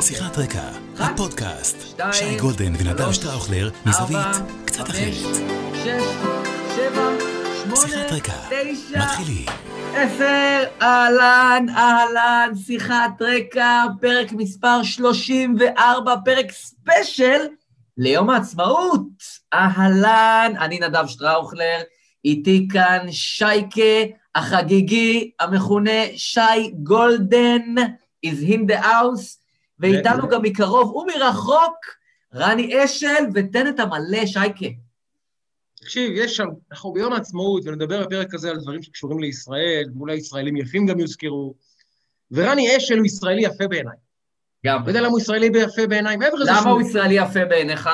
שיחת רקע, הפודקאסט, שי גולדן ונדב שטראוכלר, מזווית קצת אחרת. שיחת רקע, מתחילים. עשר, אהלן, אהלן, שיחת רקע, פרק מספר 34, פרק ספיישל ליום העצמאות. אהלן, אני נדב שטראוכלר, איתי כאן שייקה החגיגי, המכונה שי גולדן, is in the house, ואיתנו גם מקרוב ומרחוק, רני אשל, ותן את המלא, שייקה. תקשיב, יש שם, אנחנו ביום העצמאות, ונדבר בפרק הזה על דברים שקשורים לישראל, ואולי ישראלים יפים גם יוזכרו, ורני אשל הוא ישראלי יפה בעיניי. גם. אתה יודע למה הוא ישראלי יפה בעיניי? מעבר לזה למה שהוא... הוא ישראלי יפה בעיניך?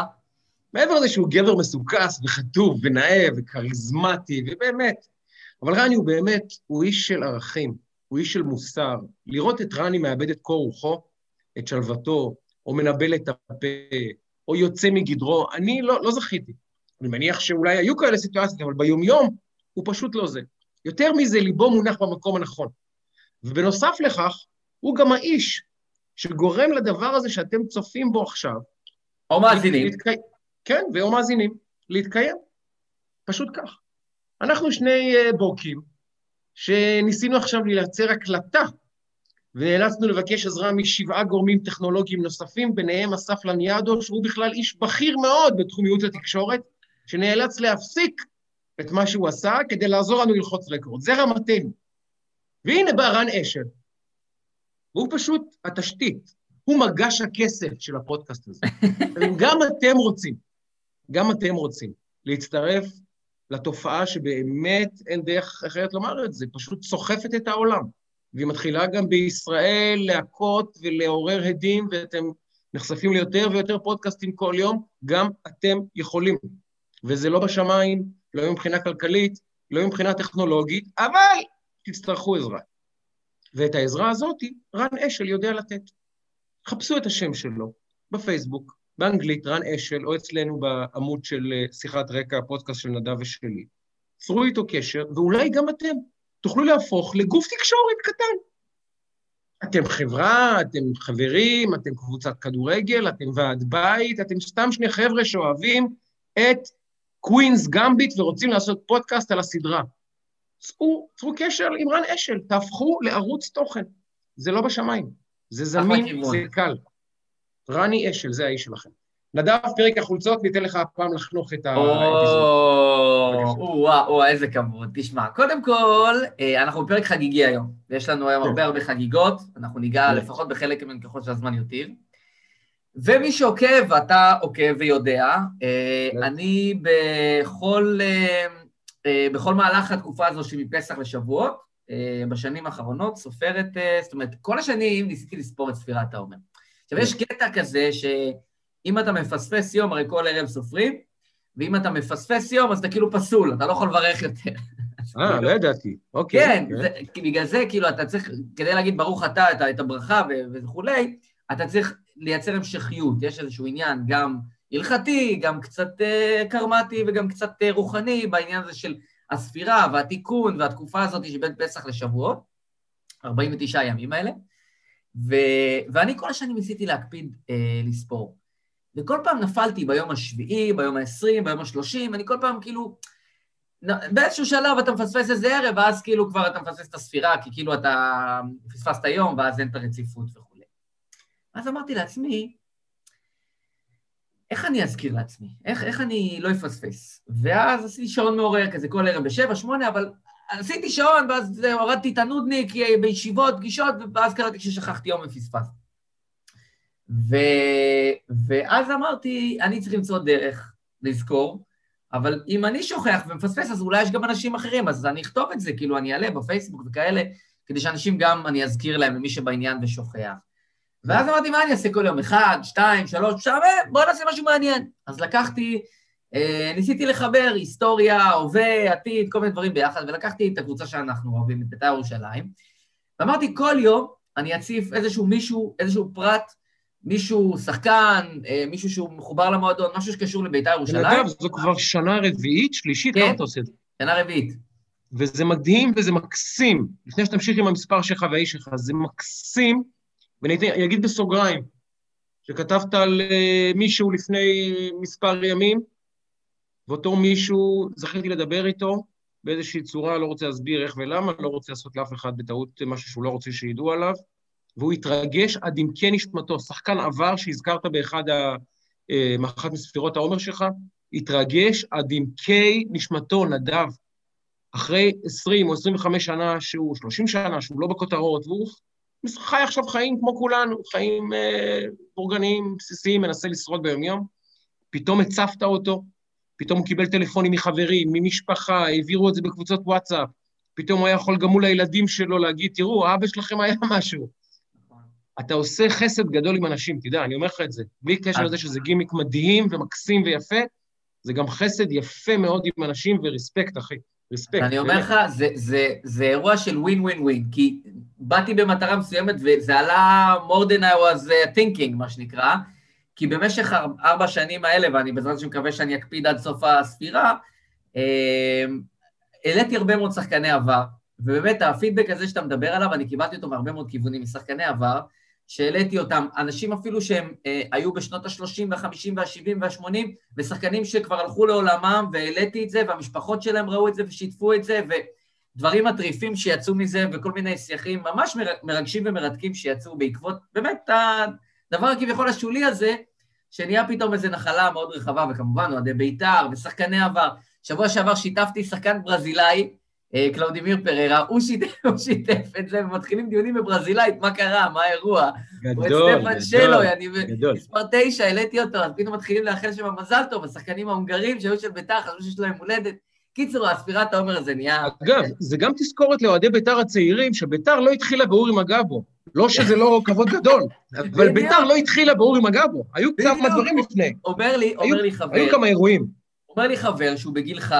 מעבר לזה שהוא גבר מסוכס וחטוב ונאה וכריזמטי, ובאמת. אבל רני הוא באמת, הוא איש של ערכים, הוא איש של מוסר. לראות את רני מאבד את קור רוחו, את שלוותו, או מנבל את הפה, או יוצא מגדרו, אני לא, לא זכיתי. אני מניח שאולי היו כאלה סיטואציות, אבל ביומיום הוא פשוט לא זה. יותר מזה, ליבו מונח במקום הנכון. ובנוסף לכך, הוא גם האיש שגורם לדבר הזה שאתם צופים בו עכשיו, או מאזינים. להתקי... כן, ואו מאזינים, להתקיים. פשוט כך. אנחנו שני uh, בורקים, שניסינו עכשיו לייצר הקלטה, ונאלצנו לבקש עזרה משבעה גורמים טכנולוגיים נוספים, ביניהם אסף לניאדו, שהוא בכלל איש בכיר מאוד בתחום ייעוץ התקשורת, שנאלץ להפסיק את מה שהוא עשה כדי לעזור לנו ללחוץ רקורד. זה רמתנו. והנה בא רן אשל, והוא פשוט התשתית, הוא מגש הכסף של הפודקאסט הזה. גם אתם רוצים, גם אתם רוצים להצטרף לתופעה שבאמת אין דרך אחרת לומר את זה, פשוט סוחפת את העולם. והיא מתחילה גם בישראל להכות ולעורר הדים, ואתם נחשפים ליותר ויותר פודקאסטים כל יום, גם אתם יכולים. וזה לא בשמיים, לא מבחינה כלכלית, לא מבחינה טכנולוגית, אבל תצטרכו עזרה. ואת העזרה הזאת רן אשל יודע לתת. חפשו את השם שלו בפייסבוק, באנגלית, רן אשל, או אצלנו בעמוד של אה, שיחת רקע, הפודקאסט של נדב ושלי. צרו איתו קשר, ואולי גם אתם תוכלו להפוך לגוף תקשורת קטן. אתם חברה, אתם חברים, אתם קבוצת כדורגל, אתם ועד בית, אתם סתם שני חבר'ה שאוהבים את Queen's Gambit ורוצים לעשות פודקאסט על הסדרה. צרו, צרו קשר עם רן אשל, תהפכו לערוץ תוכן. זה לא בשמיים, זה זמין. זה קל. רני אשל, זה האיש שלכם. נדב, פרק החולצות, ניתן לך הפעם לחנוך את. או, וואו, איזה כבוד. תשמע, קודם כל, אה, אנחנו בפרק חגיגי היום, ויש לנו היום כן. הרבה הרבה חגיגות, אנחנו ניגע. לפחות בחלק מהן ככל שהזמן יותיר. ומי שעוקב, ואתה עוקב ויודע, אה, כן. אני בכל, אה, בכל מהלך התקופה הזו שמפסח לשבועות, בשנים האחרונות, סופרת, זאת אומרת, כל השנים ניסיתי לספור את ספירת העומר. עכשיו, יש קטע כזה שאם אתה מפספס יום, הרי כל ערב סופרים, ואם אתה מפספס יום, אז אתה כאילו פסול, אתה לא יכול לברך יותר. אה, לא ידעתי. אוקיי. כן, זה, כי בגלל זה, כאילו, אתה צריך, כדי להגיד ברוך אתה את, את הברכה וכולי, אתה צריך לייצר המשכיות. יש איזשהו עניין גם הלכתי, גם קצת אה, קרמטי וגם קצת אה, רוחני בעניין הזה של הספירה והתיקון והתקופה הזאת שבין פסח לשבועות, 49 הימים האלה. ו, ואני כל השנים ניסיתי להקפיד אה, לספור. וכל פעם נפלתי ביום השביעי, ביום העשרים, ביום השלושים, אני כל פעם כאילו... באיזשהו שלב אתה מפספס איזה ערב, ואז כאילו כבר אתה מפספס את הספירה, כי כאילו אתה פספסת יום, ואז אין את הרציפות וכולי. אז אמרתי לעצמי, איך אני אזכיר לעצמי? איך, איך אני לא אפספס? ואז עשיתי שעון מעורר כזה כל ערב בשבע, שמונה, אבל עשיתי שעון, ואז הורדתי את הנודניק אה, בישיבות, פגישות, ואז קראתי ששכחתי יום ופספסתי. ו... ואז אמרתי, אני צריך למצוא דרך לזכור, אבל אם אני שוכח ומפספס, אז אולי יש גם אנשים אחרים, אז אני אכתוב את זה, כאילו, אני אעלה בפייסבוק וכאלה, כדי שאנשים גם, אני אזכיר להם, למי שבעניין ושוכח. ואז אמרתי, מה אני אעשה כל יום? אחד, שתיים, שלוש, משעמם, בוא נעשה משהו מעניין. אז לקחתי, אה, ניסיתי לחבר היסטוריה, הווה, עתיד, כל מיני דברים ביחד, ולקחתי את הקבוצה שאנחנו אוהבים, את בית"ר ירושלים, ואמרתי, כל יום אני אציף איזשהו מישהו, איזשהו פרט, מישהו, שחקן, אה, מישהו שהוא מחובר למועדון, משהו שקשור לבית"ר ירושלים. נדב, זו כבר שנה רביעית, שלישית, כן. כמה אתה עושה את זה? שנה רביעית. וזה מדהים וזה מקסים. לפני שתמשיך עם המספר שלך והאיש שלך, זה מקסים, ואני אגיד בסוגריים, שכתבת על uh, מישהו לפני מספר ימים, ואותו מישהו, זכיתי לדבר איתו באיזושהי צורה, לא רוצה להסביר איך ולמה, לא רוצה לעשות לאף אחד בטעות משהו שהוא לא רוצה שידעו עליו, והוא התרגש עד עמקי נשמתו. שחקן עבר שהזכרת באחד ה... אה, מאחת מספירות העומר שלך, התרגש עד עמקי נשמתו, נדב. אחרי 20 או 25 שנה שהוא, 30 שנה שהוא לא בכותרות, והוא חי עכשיו חיים כמו כולנו, חיים אה, בורגניים, בסיסיים, מנסה לשרוד ביומיום, פתאום הצפת אותו, פתאום הוא קיבל טלפונים מחברים, ממשפחה, העבירו את זה בקבוצות וואטסאפ, פתאום הוא היה יכול גם מול הילדים שלו להגיד, תראו, אבא שלכם היה משהו. אתה עושה חסד גדול עם אנשים, תדע, אני אומר לך את זה. בלי קשר לזה שזה גימיק מדהים ומקסים ויפה, זה גם חסד יפה מאוד עם אנשים ורספקט, אחי. רספקט. אני אומר לך, זה, זה, זה אירוע של ווין ווין ווין, כי באתי במטרה מסוימת וזה עלה more than I was uh, thinking, מה שנקרא, כי במשך ארבע שנים האלה, ואני בעזרת השם מקווה שאני אקפיד עד סוף הספירה, אה, העליתי הרבה מאוד שחקני עבר, ובאמת הפידבק הזה שאתה מדבר עליו, אני קיבלתי אותו מהרבה מאוד כיוונים, משחקני עבר, שהעליתי אותם, אנשים אפילו שהם אה, היו בשנות ה-30 וה-50 וה-70 וה-80, ושחקנים שכבר הלכו לעולמם, והעליתי את זה, והמשפחות שלהם ראו את זה ושיתפו את זה, ודברים מטריפים שיצאו מזה, וכל מיני שיחים ממש מרגשים ומרתקים שיצאו בעקבות, באמת, הדבר הכביכול השולי הזה, שנהיה פתאום איזו נחלה מאוד רחבה, וכמובן אוהדי בית"ר ושחקני עבר. שבוע שעבר שיתפתי שחקן ברזילאי, אה, קלאודימיר פררה, הוא שיתף, הוא שיתף את זה, ומתחילים דיונים בברזילאית, מה קרה, מה האירוע. גדול, גדול, שלו, אני מספר תשע, העליתי אותו, אז פתאום מתחילים לאחל שם מזל טוב, השחקנים ההונגרים שהיו של ביתר, חשבו שיש להם הולדת. קיצור, הספירת העומר הזה נהיה... אגב, זה גם תזכורת לאוהדי ביתר הצעירים, שביתר לא התחילה באורי מגבו. לא שזה לא כבוד גדול, אבל ביתר לא התחילה באורי מגבו. היו כמה דברים לפני. אומר לי, אומר לי חבר... היו כמה אירועים. אומר לי חבר, שהוא בגילך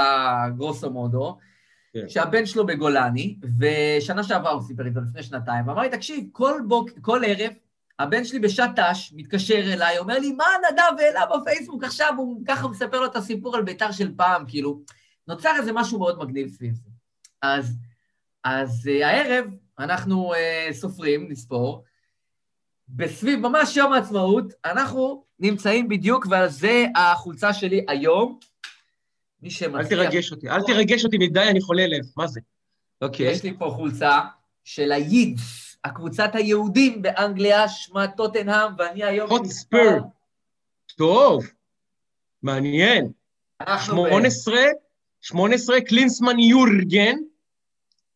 גרוסו מודו, כן. שהבן שלו בגולני, ושנה שעברה הוא סיפר את זה לפני שנתיים, ואמר לי, תקשיב, כל, בוק, כל ערב, הבן שלי בשעת ת"ש מתקשר אליי, אומר לי, מה נדב העלה בפייסבוק עכשיו? הוא ככה מספר לו את הסיפור על בית"ר של פעם, כאילו, נוצר איזה משהו מאוד מגניב סביב זה. אז, אז uh, הערב אנחנו uh, סופרים, נספור, בסביב ממש יום העצמאות, אנחנו נמצאים בדיוק, ועל זה החולצה שלי היום, מי שמצליח... אל תרגש אותי, אל תרגש אותי מדי, אני חולה לב, מה זה? אוקיי. יש לי פה חולצה של הידס, הקבוצת היהודים באנגליה, שמה טוטנהאם, ואני היום... הוט ספר. טוב, מעניין. 18, 18, קלינסמן יורגן.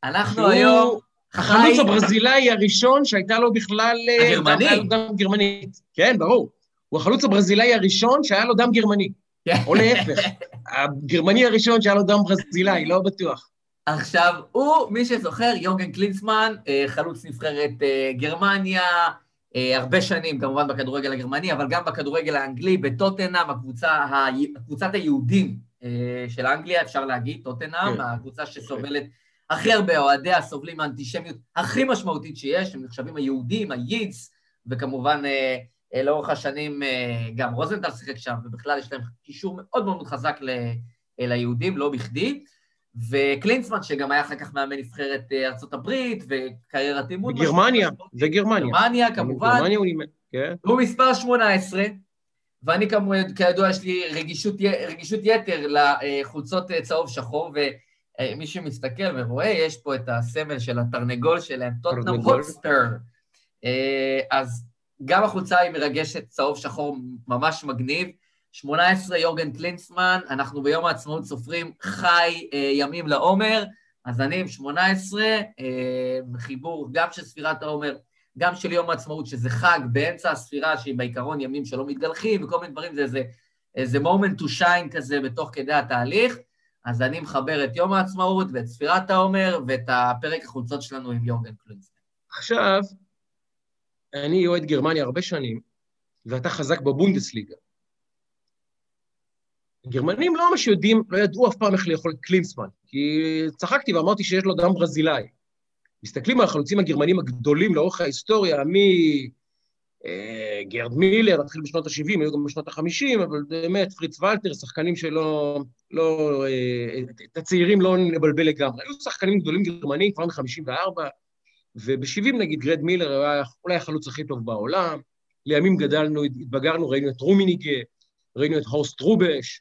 אנחנו היום... החלוץ הברזילאי הראשון שהייתה לו בכלל... אה, הגרמני. דם גרמנית. כן, ברור. הוא החלוץ הברזילאי הראשון שהיה לו דם גרמני. כן. או להפך, הגרמני הראשון שהיה לו דם ברזילאי, לא בטוח. עכשיו, הוא, מי שזוכר, יורגן קלינסמן, אה, חלוץ נבחרת אה, גרמניה, הרבה שנים כמובן בכדורגל הגרמני, אבל גם בכדורגל האנגלי, בטוטנאם, הקבוצה, קבוצת היהודים של אנגליה, אפשר להגיד, טוטנאם, כן. הקבוצה שסובלת הכי הרבה, אוהדיה סובלים מהאנטישמיות הכי משמעותית שיש, הם נחשבים היהודים, הידס, וכמובן אה, לאורך השנים אה, גם רוזנטל שיחק שם, ובכלל יש להם קישור מאוד מאוד חזק ל, אה, ליהודים, לא בכדי. וקלינסמן, שגם היה אחר כך מאמן נבחרת ארה"ב, וקריירת אימון. וגרמניה, וגרמניה. גרמניה, כמובן. גרמניה הוא אימן, כן. הוא מספר 18, ואני כידוע, יש לי רגישות, רגישות יתר לחולצות צהוב שחור, ומי שמסתכל ורואה, יש פה את הסמל של התרנגול שלהם, טוטנאם הוטסטר. אז גם החולצה היא מרגשת, צהוב שחור ממש מגניב. 18 יורגן קלינסמן, אנחנו ביום העצמאות סופרים חי אה, ימים לעומר, אז אני עם 18, אה, חיבור גם של ספירת העומר, גם של יום העצמאות, שזה חג באמצע הספירה, שהיא בעיקרון ימים שלא מתגלחים וכל מיני דברים, זה איזה, איזה moment to shine כזה בתוך כדי התהליך. אז אני מחבר את יום העצמאות ואת ספירת העומר ואת הפרק החולצות שלנו עם יורגן קלינסמן. עכשיו, אני אוהד גרמניה הרבה שנים, ואתה חזק בבונדסליגה. גרמנים לא ממש יודעים, לא ידעו אף פעם איך לאכול את קלינסמן, כי צחקתי ואמרתי שיש לו דם ברזילאי. מסתכלים על החלוצים הגרמנים הגדולים לאורך ההיסטוריה, אה, גרד מילר, התחיל בשנות ה-70, היו גם בשנות ה-50, אבל באמת, פריץ ולטר, שחקנים שלא... לא, אה, את הצעירים לא נבלבל לגמרי. היו שחקנים גדולים גרמנים כבר מ-54, וב-70 נגיד גרד מילר היה אולי החלוץ הכי טוב בעולם. לימים גדלנו, התבגרנו, ראינו את רומיניגה, ראינו את הורסט רובש,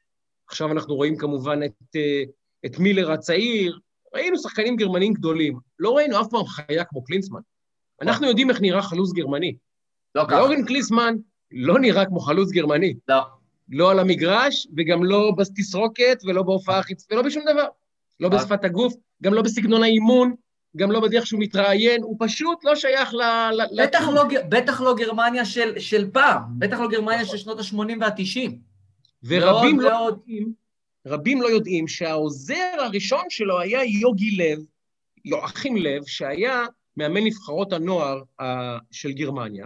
עכשיו אנחנו רואים כמובן את, אה, את מילר הצעיר, ראינו שחקנים גרמנים גדולים. לא ראינו אף פעם חיה כמו קלינסמן. אנחנו יודעים איך נראה חלוץ גרמני. לא ככה. אורן קליסמן לא נראה כמו חלוץ גרמני. לא. לא על המגרש, וגם לא בתסרוקת, ולא בהופעה חיצונית, ולא בשום דבר. לא. בשפת הגוף, גם לא בסגנון האימון, גם לא בדרך שהוא מתראיין, הוא פשוט לא שייך ל... בטח, לא, בטח לא גרמניה של, של פעם, בטח לא גרמניה של שנות ה-80 וה-90. ורבים לא, יודעים, רבים לא יודעים שהעוזר הראשון שלו היה יוגי לב, יואכים לב, שהיה מאמן נבחרות הנוער של גרמניה.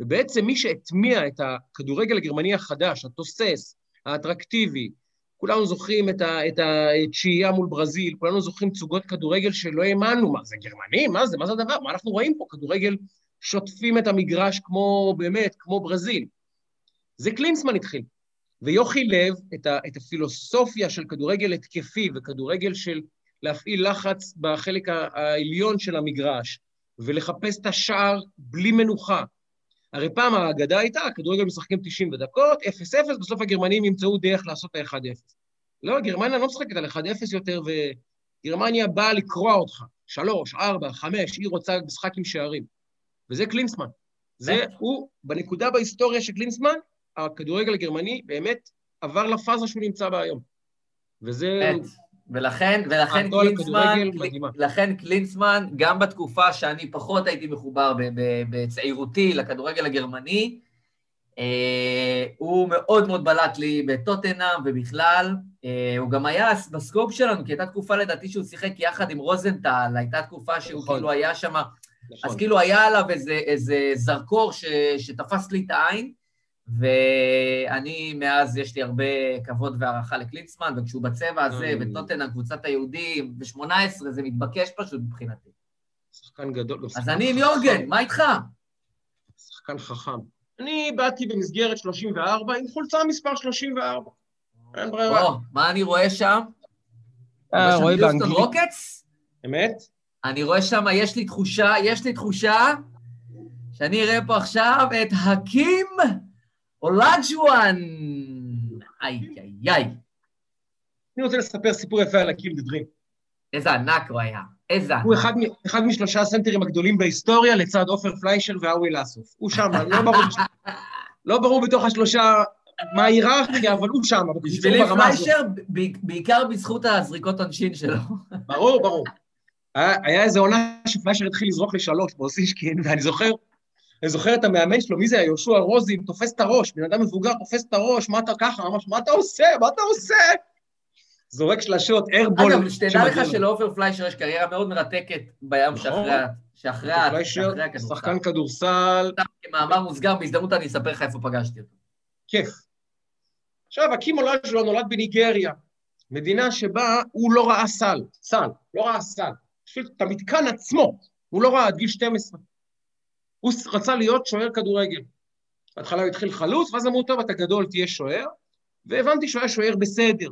ובעצם מי שהטמיע את הכדורגל הגרמני החדש, התוסס, האטרקטיבי, כולנו זוכרים את, השהייה מול ברזיל, כולנו זוכרים תצוגות כדורגל שלא האמנו, מה זה גרמני? מה זה? מה זה הדבר? מה אנחנו רואים פה? כדורגל שוטפים את המגרש כמו, באמת, כמו ברזיל. זה קלינסמן התחיל. ויוכי לב, את, ה, את הפילוסופיה של כדורגל התקפי וכדורגל של להפעיל לחץ בחלק העליון של המגרש, ולחפש את השער בלי מנוחה, הרי פעם האגדה הייתה, הכדורגל משחקים 90 דקות, 0-0, בסוף הגרמנים ימצאו דרך לעשות את ה-1-0. לא, גרמניה לא משחקת על 1-0 יותר, וגרמניה באה לקרוע אותך. 3, 4, 5, היא רוצה משחק עם שערים. וזה קלינסמן. זה הוא, בנקודה בהיסטוריה של קלינסמן, הכדורגל הגרמני באמת עבר לפאזה שהוא נמצא בה היום. וזה... ולכן, ולכן קלינסמן, לכן קלינסמן, גם בתקופה שאני פחות הייתי מחובר בצעירותי לכדורגל הגרמני, אה, הוא מאוד מאוד בלט לי בטוטנאם ובכלל. אה, הוא גם היה בסקופ שלנו, כי הייתה תקופה לדעתי שהוא שיחק יחד עם רוזנטל, הייתה תקופה שהוא נכון. כאילו היה שם, נכון. אז כאילו היה עליו איזה, איזה זרקור ש, שתפס לי את העין. ואני, מאז יש לי הרבה כבוד והערכה לקליצמן, וכשהוא בצבע הזה, אה, וטוטנה, קבוצת היהודים, ב-18, זה מתבקש פשוט מבחינתי. שחקן גדול. אז אני עם יורגן, מה איתך? שחקן חכם. אני באתי במסגרת 34 עם חולצה מספר 34. אין ברירה. מה אני רואה שם? אה, רואה באנגלית. רוקטס? אמת? אני רואה שם, יש לי תחושה, יש לי תחושה שאני אראה פה עכשיו את הקים אולג'ואן! איי, איי, איי. אני רוצה לספר סיפור יפה על הקיל דדרים. איזה ענק הוא היה, איזה ענק. הוא אחד, אחד משלושה הסנטרים הגדולים בהיסטוריה לצד עופר פליישר והאווי לאסוף. הוא שם, לא ברור, לא ברור בתוך השלושה מה ההיררכיה, אבל הוא שם. בשבילי פליישר, בעיקר בזכות הזריקות עונשין שלו. ברור, ברור. היה, היה איזו עונה שפליישר התחיל לזרוק לשלוש באוסישקין, ואני זוכר, אני זוכר את המאמן שלו, מי זה היה? יהושע רוזין, תופס את הראש, בן אדם מבוגר תופס את הראש, מה אתה ככה, ממש, מה אתה עושה? מה אתה עושה? זורק שלשות, איירבול. אגב, שתדע לך שלעופר פליישר יש קריירה מאוד מרתקת בים נכון. שאחרי הכדורסל. שחקן כדורסל. כמאמר מוסגר, בהזדמנות אני אספר לך איפה פגשתי אותו. כיף. עכשיו, הקים הולד שלו נולד בניגריה, מדינה שבה הוא לא ראה סל, סל, לא ראה סל. בשביל את המתקן עצמו, הוא לא ראה עד גיל 12. הוא רצה להיות שוער כדורגל. בהתחלה הוא התחיל חלוץ, ואז אמרו, טוב, אתה גדול, תהיה שוער, והבנתי שהוא היה שוער בסדר.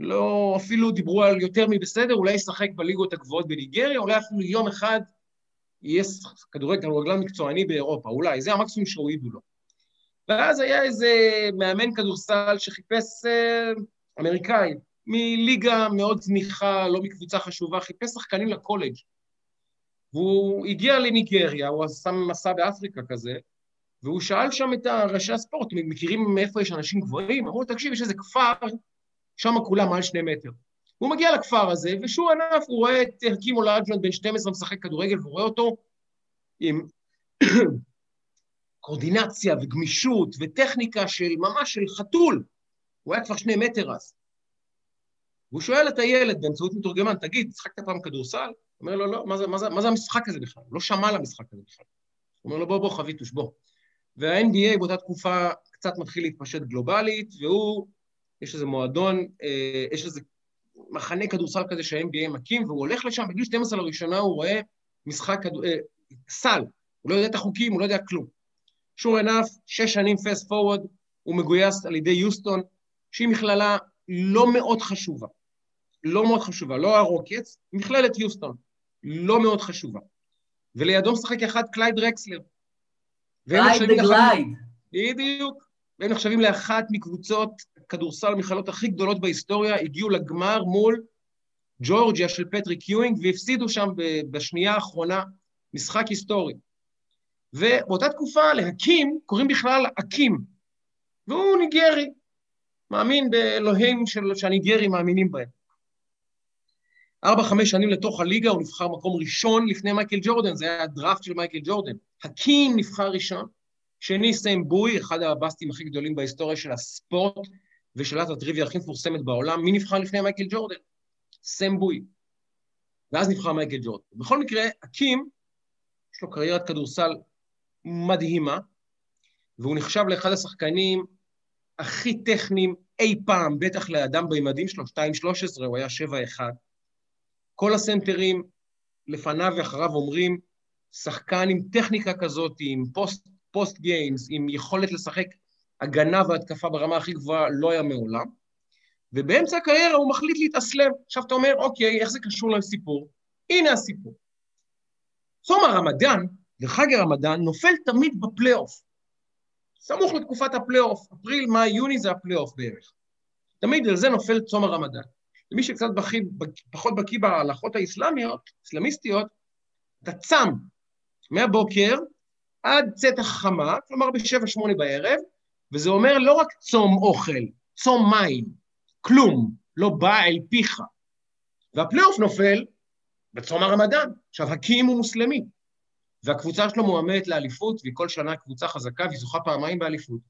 לא, אפילו דיברו על יותר מבסדר, אולי ישחק בליגות הגבוהות בניגריה, אולי אפילו יום אחד יהיה כדורגל, כדורגלן מקצועני באירופה, אולי, זה המקסימום שהורידו לו. ואז היה איזה מאמן כדורסל שחיפש אה, אמריקאי, מליגה מאוד זניחה, לא מקבוצה חשובה, חיפש שחקנים לקולג'. והוא הגיע לניגריה, הוא עשה מסע באפריקה כזה, והוא שאל שם את ראשי הספורט, מכירים מאיפה יש אנשים גבוהים? אמרו לו, תקשיב, יש איזה כפר, שם כולם מעל שני מטר. הוא מגיע לכפר הזה, ושוב ענף, הוא רואה את הקימו לאג'לנד בן 12 משחק כדורגל, והוא רואה אותו עם קורדינציה וגמישות וטכניקה של ממש של חתול. הוא היה כבר שני מטר אז. והוא שואל את הילד באמצעות מתורגמן, תגיד, שחקת פעם כדורסל? אומר לו, לא, מה זה, מה, זה, מה זה המשחק הזה בכלל? לא שמע על המשחק הזה בכלל. הוא אומר לו, בוא, בוא, חביתוש, בוא. וה-NBA באותה תקופה קצת מתחיל להתפשט גלובלית, והוא, יש איזה מועדון, אה, יש איזה מחנה כדורסל כזה שה-NBA מקים, והוא הולך לשם, בגיל 12 לראשונה הוא רואה משחק כדור... אה, סל, הוא לא יודע את החוקים, הוא לא יודע כלום. sure enough, שש שנים fast forward, הוא מגויס על ידי יוסטון, שהיא מכללה לא מאוד חשובה. לא מאוד חשובה, לא הרוקטס, מכללת יוסטון. לא מאוד חשובה. ולידו משחק אחד קלייד דרקסלר. קלייד the Glide. בדיוק. והם נחשבים לאחת מקבוצות כדורסל המכללות הכי גדולות בהיסטוריה, הגיעו לגמר מול ג'ורג'יה של פטריק יואינג, והפסידו שם בשנייה האחרונה משחק היסטורי. ובאותה תקופה להקים קוראים בכלל אקים, והוא ניגרי, מאמין באלוהים של, שהניגרים מאמינים בהם. ארבע, חמש שנים לתוך הליגה הוא נבחר מקום ראשון לפני מייקל ג'ורדן, זה היה הדראפט של מייקל ג'ורדן. הקים נבחר ראשון, שני סם בואי, אחד הבסטים הכי גדולים בהיסטוריה של הספורט ושאלת הטריוויה הכי מפורסמת בעולם, מי נבחר לפני מייקל ג'ורדן? סם בואי. ואז נבחר מייקל ג'ורדן. בכל מקרה, הקים, יש לו קריירת כדורסל מדהימה, והוא נחשב לאחד השחקנים הכי טכניים אי פעם, בטח לאדם במימדים שלו, 2-13, הוא היה 7-1. כל הסנטרים לפניו ואחריו אומרים, שחקן עם טכניקה כזאת, עם post, post games, עם יכולת לשחק הגנה והתקפה ברמה הכי גבוהה, לא היה מעולם. ובאמצע הקריירה הוא מחליט להתאסלם. עכשיו אתה אומר, אוקיי, איך זה קשור לסיפור? הנה הסיפור. צום הרמדאן וחג הרמדאן נופל תמיד בפלייאוף. סמוך לתקופת הפלייאוף, אפריל, מאי, יוני זה הפלייאוף בערך. תמיד על זה נופל צום הרמדאן. למי שקצת בקי, פחות בקיא בהלכות האסלאמיות, אסלאמיסטיות, אתה צם מהבוקר עד צאת החמה, כלומר בשבע-שמונה בערב, וזה אומר לא רק צום אוכל, צום מים, כלום, לא בא אל פיך. והפלייאוף נופל בצום הרמדאן. עכשיו, הקים הוא מוסלמי, והקבוצה שלו מועמדת לאליפות, והיא כל שנה קבוצה חזקה, והיא זוכה פעמיים באליפות.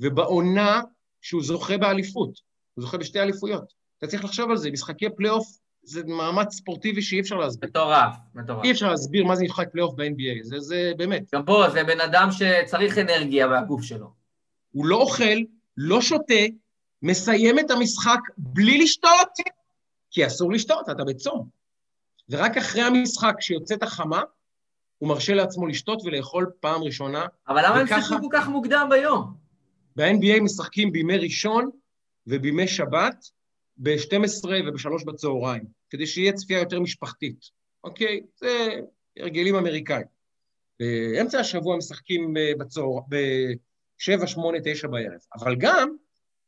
ובעונה שהוא זוכה באליפות, הוא זוכה בשתי אליפויות. אתה צריך לחשוב על זה, משחקי פלייאוף זה מאמץ ספורטיבי שאי אפשר להסביר. מטורף, מטורף. אי אפשר להסביר מה זה משחק פלייאוף ב-NBA, זה, זה באמת. גם פה, זה בן אדם שצריך אנרגיה בגוף שלו. הוא לא אוכל, לא שותה, מסיים את המשחק בלי לשתות, כי אסור לשתות, אתה בצום. ורק אחרי המשחק, כשיוצאת החמה, הוא מרשה לעצמו לשתות ולאכול פעם ראשונה. אבל למה וככה... הם שיחקו כל כך מוקדם ביום? ב-NBA משחקים בימי ראשון ובימי שבת, ב-12 וב-3 בצהריים, כדי שיהיה צפייה יותר משפחתית, אוקיי? זה הרגלים אמריקאים. באמצע השבוע משחקים בצהר... ב-7, 8, 9 בערב. אבל גם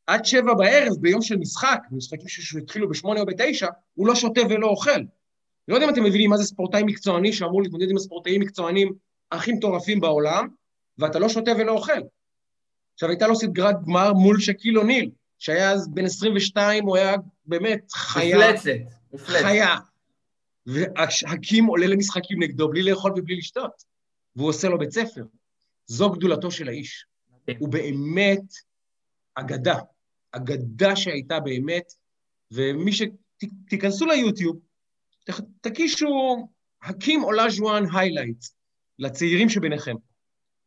עד 7 בערב, ביום של משחק, משחקים שהתחילו ב-8 או ב-9, הוא לא שותה ולא אוכל. לא יודע אם אתם מבינים מה זה ספורטאי מקצועני שאמור להתמודד עם הספורטאים מקצוענים הכי מטורפים בעולם, ואתה לא שותה ולא אוכל. עכשיו, הייתה לו סדרת גמר מול שקיל אוניל, שהיה אז בן 22, הוא היה באמת חיה. מפלצת, מפלצת. חיה. והקים עולה למשחקים נגדו בלי לאכול ובלי לשתות, והוא עושה לו בית ספר. זו גדולתו של האיש. הוא באמת אגדה, אגדה שהייתה באמת, ומי ש... תיכנסו ליוטיוב, תקישו הקים עולה ז'ואן היילייט לצעירים שביניכם.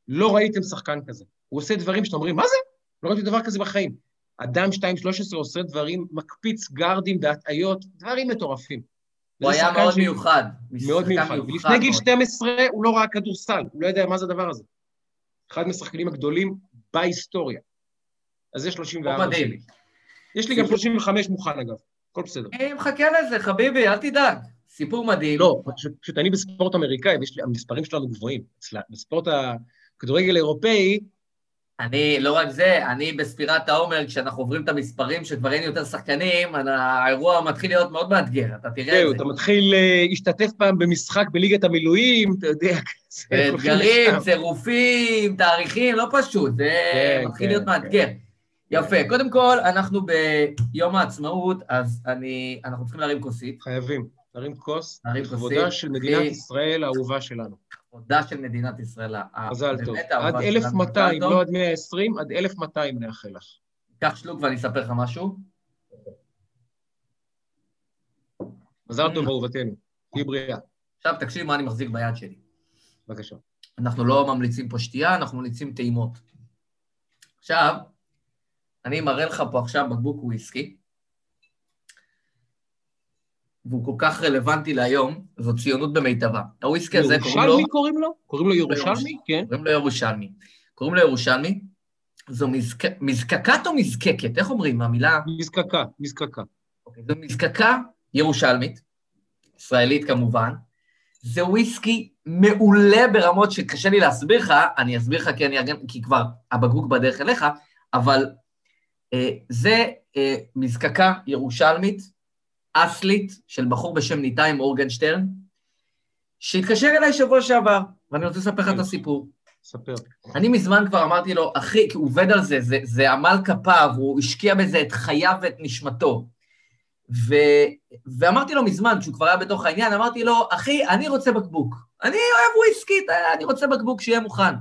לא ראיתם שחקן כזה. הוא עושה דברים שאתם אומרים, מה זה? לא ראיתי דבר כזה בחיים. אדם 2-13 עושה דברים, מקפיץ גארדים בהטעיות, דברים מטורפים. הוא היה מאוד ש... מיוחד. מאוד מיוחד. ולפני גיל 12 הוא לא ראה כדורסל, הוא לא יודע מה זה הדבר הזה. אחד מהשחקנים הגדולים בהיסטוריה. אז זה 34 שלי. יש לי גם 35 מוכן אגב, הכל בסדר. אני מחכה לזה, חביבי, אל תדאג. סיפור מדהים. לא, פשוט אני בספורט אמריקאי, המספרים שלנו גבוהים. בספורט הכדורגל האירופאי, אני, לא רק זה, אני בספירת העומר, כשאנחנו עוברים את המספרים שכבר אין יותר שחקנים, האירוע מתחיל להיות מאוד מאתגר, אתה תראה את זה. אתה מתחיל להשתתף פעם במשחק בליגת המילואים, אתה יודע, כזה. אתגרים, צירופים, תאריכים, לא פשוט, זה כן, מתחיל להיות כן, מאתגר. כן. יפה, קודם כל, אנחנו ביום העצמאות, אז אני, אנחנו צריכים להרים כוסית. חייבים, להרים כוס, לכבודה של מדינת ישראל האהובה שלנו. לכבודה של מדינת ישראל. מזל טוב. עד 1,200, לא עד 120, עד 1,200 נאחל לך. קח שלוק ואני אספר לך משהו. מזל טוב, אהובתנו. תהיי בריאה. עכשיו תקשיב מה אני מחזיק ביד שלי. בבקשה. אנחנו לא ממליצים פה שתייה, אנחנו ממליצים טעימות. עכשיו, אני מראה לך פה עכשיו בקבוק וויסקי. והוא כל כך רלוונטי להיום, זו ציונות במיטבה. הוויסקי הזה קוראים לו... ירושלמי קוראים לו? קוראים לו ירושלמי? כן. קוראים לו ירושלמי. קוראים לו ירושלמי. זו מזק... מזקקת או מזקקת? איך אומרים? המילה... מזקקה, מזקקה. אוקיי, זו מזקקה ירושלמית, ישראלית כמובן. זה וויסקי מעולה ברמות שקשה לי להסביר לך, אני אסביר לך כי, אני אגן, כי כבר הבקבוק בדרך אליך, אבל אה, זה אה, מזקקה ירושלמית, אסלית, של בחור בשם ניתאי מורגנשטרן, שהתקשר אליי שבוע שעבר, ואני רוצה לספר לך את הסיפור. ספר. אני מזמן כבר אמרתי לו, אחי, כי הוא עובד על זה, זה, זה עמל כפיו, הוא השקיע בזה את חייו ואת נשמתו. ו... ואמרתי לו מזמן, כשהוא כבר היה בתוך העניין, אמרתי לו, אחי, אני רוצה בקבוק. אני אוהב וויסקי, אני רוצה בקבוק שיהיה מוכן.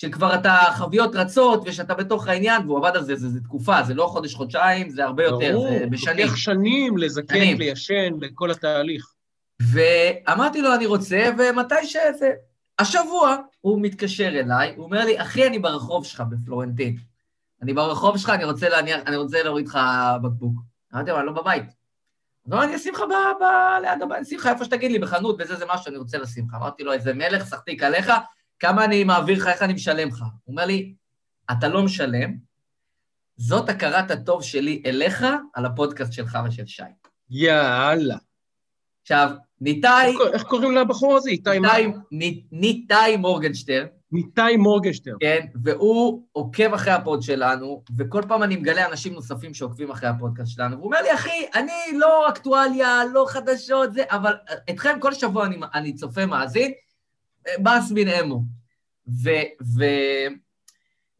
שכבר אתה חביות רצות ושאתה בתוך העניין, והוא עבד על זה, זה, זה תקופה, זה לא חודש-חודשיים, זה הרבה יותר, ברור, זה בשנים. לוקח שנים לזקן, שנים. ליישן, לכל התהליך. ואמרתי לו, אני רוצה, ומתי שזה... השבוע הוא מתקשר אליי, הוא אומר לי, אחי, אני ברחוב שלך בפלורנטין. אני ברחוב שלך, אני רוצה להניח, אני רוצה להוריד לך בקבוק. אמרתי לו, אני לא בבית. אז הוא אני אשים לך ב- ב- ליד הבית, אני אשים לך איפה שתגיד לי, בחנות, וזה זה משהו שאני רוצה לשים לך. אמרתי לו, איזה מלך, סחטיק עליך, כמה אני מעביר לך, איך אני משלם לך? הוא אומר לי, אתה לא משלם, זאת הכרת הטוב שלי אליך על הפודקאסט שלך ושל שי. יאללה. עכשיו, ניתאי, איך איך קוראים לבחור הזה? איתי מה? ניתאי, ני- ניתאי מורגנשטרן, ניתאי מורגנשטרן. כן, והוא עוקב אחרי ה pod שלנו, וכל פעם אני מגלה אנשים נוספים שעוקבים אחרי הפודקאסט שלנו, והוא אומר לי, אחי, אני לא אקטואליה, לא חדשות, זה, אבל אתכם כל שבוע אני, אני צופה, מאזין, באס בין אמו. ו, ו,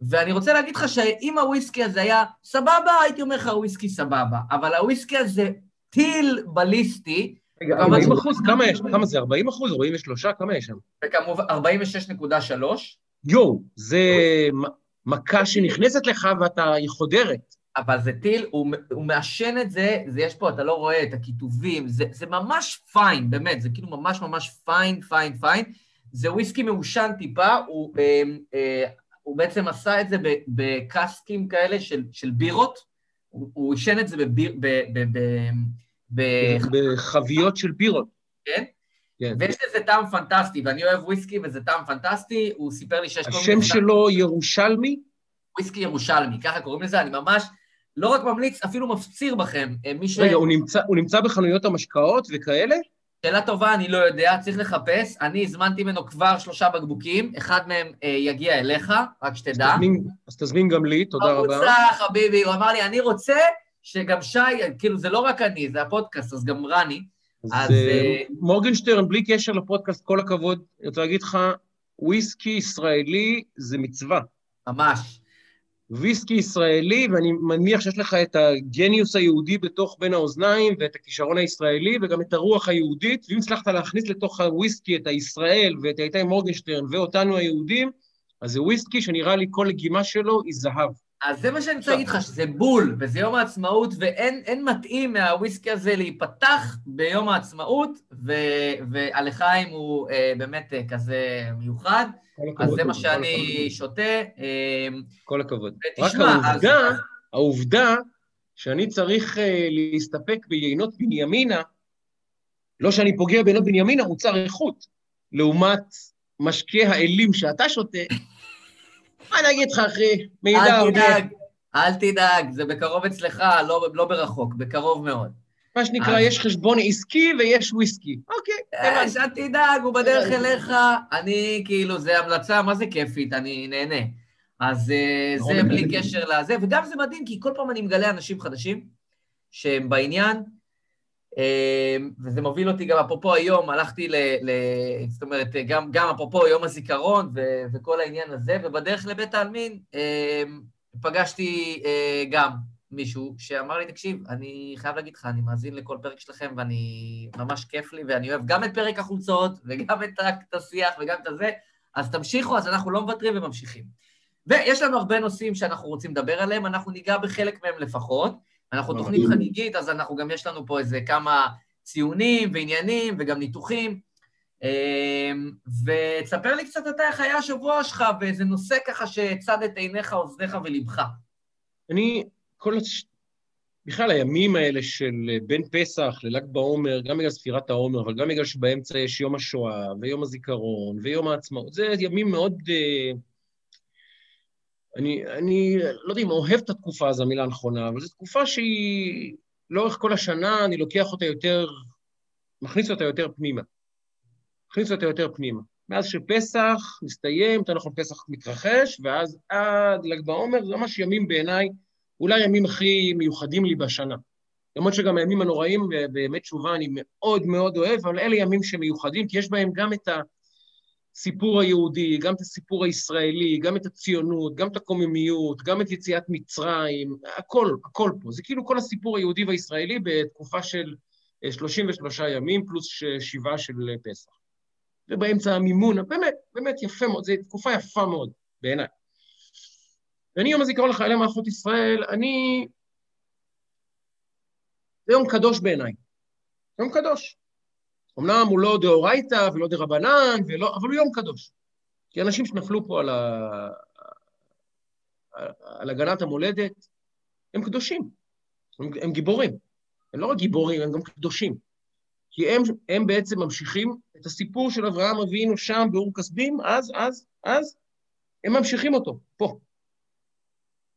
ואני רוצה להגיד לך שאם הוויסקי הזה היה סבבה, הייתי אומר לך וויסקי סבבה, אבל הוויסקי הזה טיל בליסטי, רגע, כמה 40 זה? אחוז? כמה יש? כמה זה? 40 אחוז? 43? כמה יש שם? וכמובן 46.3, יואו, זה מכה שנכנסת לך ואתה, היא חודרת. אבל זה טיל, הוא, הוא מעשן את זה, זה יש פה, אתה לא רואה את הכיתובים, זה, זה ממש פיין, באמת, זה כאילו ממש ממש פיין, פיין, פיין. זה וויסקי מעושן טיפה, הוא, אה, אה, הוא בעצם עשה את זה בקסקים כאלה של, של בירות, הוא הוא עישן את זה בביר, ב... ב, ב, ב בחביות של בירות. כן? כן. ויש לזה טעם פנטסטי, ואני אוהב וויסקי וזה טעם פנטסטי, הוא סיפר לי שיש השם שלו ירושלמי? וויסקי ירושלמי, ככה קוראים לזה, אני ממש לא רק ממליץ, אפילו מפציר בכם. אה, מי ש... רגע, הוא נמצא- הוא נמצא בחנויות המשקאות וכאלה? שאלה טובה, אני לא יודע, צריך לחפש. אני הזמנתי ממנו כבר שלושה בקבוקים, אחד מהם אה, יגיע אליך, רק שתדע. תזמין- אז תזמין גם לי, תודה רבה. קבוצה, חביבי, הוא אמר לי, אני רוצה שגם שי, כאילו, זה לא רק אני, זה הפודקאסט, אז גם רני. אז אז, אה, אה, מורגנשטרן, בלי קשר לפודקאסט, כל הכבוד, אני רוצה להגיד לך, וויסקי ישראלי זה מצווה. ממש. וויסקי ישראלי, ואני מניח שיש לך את הגניוס היהודי בתוך בין האוזניים, ואת הכישרון הישראלי, וגם את הרוח היהודית, ואם הצלחת להכניס לתוך הוויסקי את הישראל, ואת איתי מורגנשטרן, ואותנו היהודים, אז זה וויסקי שנראה לי כל לגימה שלו היא זהב. אז זה מה שאני רוצה להגיד לך, שזה בול, וזה יום העצמאות, ואין אין מתאים מהוויסקי הזה להיפתח ביום העצמאות, ו, והלחיים הוא אה, באמת אה, כזה מיוחד, אז הכבוד, זה מה שאני הכבוד. שותה. אה, כל הכבוד. רק ותשמע, אז... העובדה, העובדה שאני צריך אה, להסתפק ביינות בנימינה, לא שאני פוגע ביינות בנימינה, מוצר איכות, לעומת משקה האלים שאתה שותה, מה אני אגיד לך, אחי? מידע אל. תדאג, אל תדאג, זה בקרוב אצלך, לא, לא ברחוק, בקרוב מאוד. מה שנקרא, יש חשבון עסקי ויש וויסקי. אוקיי, אה, הבנתי. שאל תדאג, הוא בדרך הבנתי. אליך, אני, כאילו, זה המלצה, מה זה כיפית, אני נהנה. אז אה, נכון, זה בלי. קשר לזה, וגם זה מדהים, כי כל פעם אני מגלה אנשים חדשים שהם בעניין, אה, וזה מוביל אותי גם, אפרופו היום, הלכתי ל... ל זאת אומרת, גם, גם אפרופו יום הזיכרון ו, וכל העניין הזה, ובדרך לבית העלמין אה, פגשתי אה, גם מישהו שאמר לי, תקשיב, אני חייב להגיד לך, אני מאזין לכל פרק שלכם ואני, ממש כיף לי, ואני אוהב גם את פרק החולצות, וגם את, את השיח וגם את הזה, אז תמשיכו, אז אנחנו לא מוותרים וממשיכים. ויש לנו הרבה נושאים שאנחנו רוצים לדבר עליהם, אנחנו ניגע בחלק מהם לפחות. אנחנו. תוכנית חגיגית, אז אנחנו גם, יש לנו פה איזה כמה ציונים ועניינים וגם ניתוחים. אמ, ותספר לי קצת אתה איך היה השבוע שלך, ואיזה נושא ככה שצד את עיניך, אוזניך ולבך. אני, כל הש... בכלל, הימים האלה של אה, בין פסח לל"ג בעומר, גם בגלל ספירת העומר, אבל גם בגלל שבאמצע יש יום השואה, ויום הזיכרון, ויום העצמאות, זה ימים מאוד... אה, אני, אני לא יודע אם אוהב את התקופה הזו, המילה הנכונה, אבל זו תקופה שהיא, לאורך כל השנה, אני לוקח אותה יותר, מכניס אותה יותר פנימה. מכניס אותה יותר פנימה. מאז שפסח מסתיים, יותר נכון פסח מתרחש, ואז עד ל"ג בעומר, זה ממש ימים בעיניי, אולי הימים הכי מיוחדים לי בשנה. למרות שגם הימים הנוראים באמת תשובה אני מאוד מאוד אוהב, אבל אלה ימים שמיוחדים, כי יש בהם גם את הסיפור היהודי, גם את הסיפור הישראלי, גם את הציונות, גם את הקוממיות, גם את יציאת מצרים, הכל, הכל פה. זה כאילו כל הסיפור היהודי והישראלי בתקופה של 33 אה, ימים פלוס שבעה של פסח. ובאמצע המימון, באמת, באמת יפה מאוד, זו תקופה יפה מאוד בעיניי. ואני יום הזיכרון לחיילי מערכות ישראל, אני זה יום קדוש בעיניי. יום קדוש. אמנם הוא לא דאורייתא ולא דרבנן, ולא, אבל הוא יום קדוש. כי אנשים שנפלו פה על, ה... על הגנת המולדת, הם קדושים, הם, הם גיבורים. הם לא רק גיבורים, הם גם קדושים. כי הם, הם בעצם ממשיכים את הסיפור של אברהם אבינו שם באור כסדים, אז, אז, אז, הם ממשיכים אותו, פה.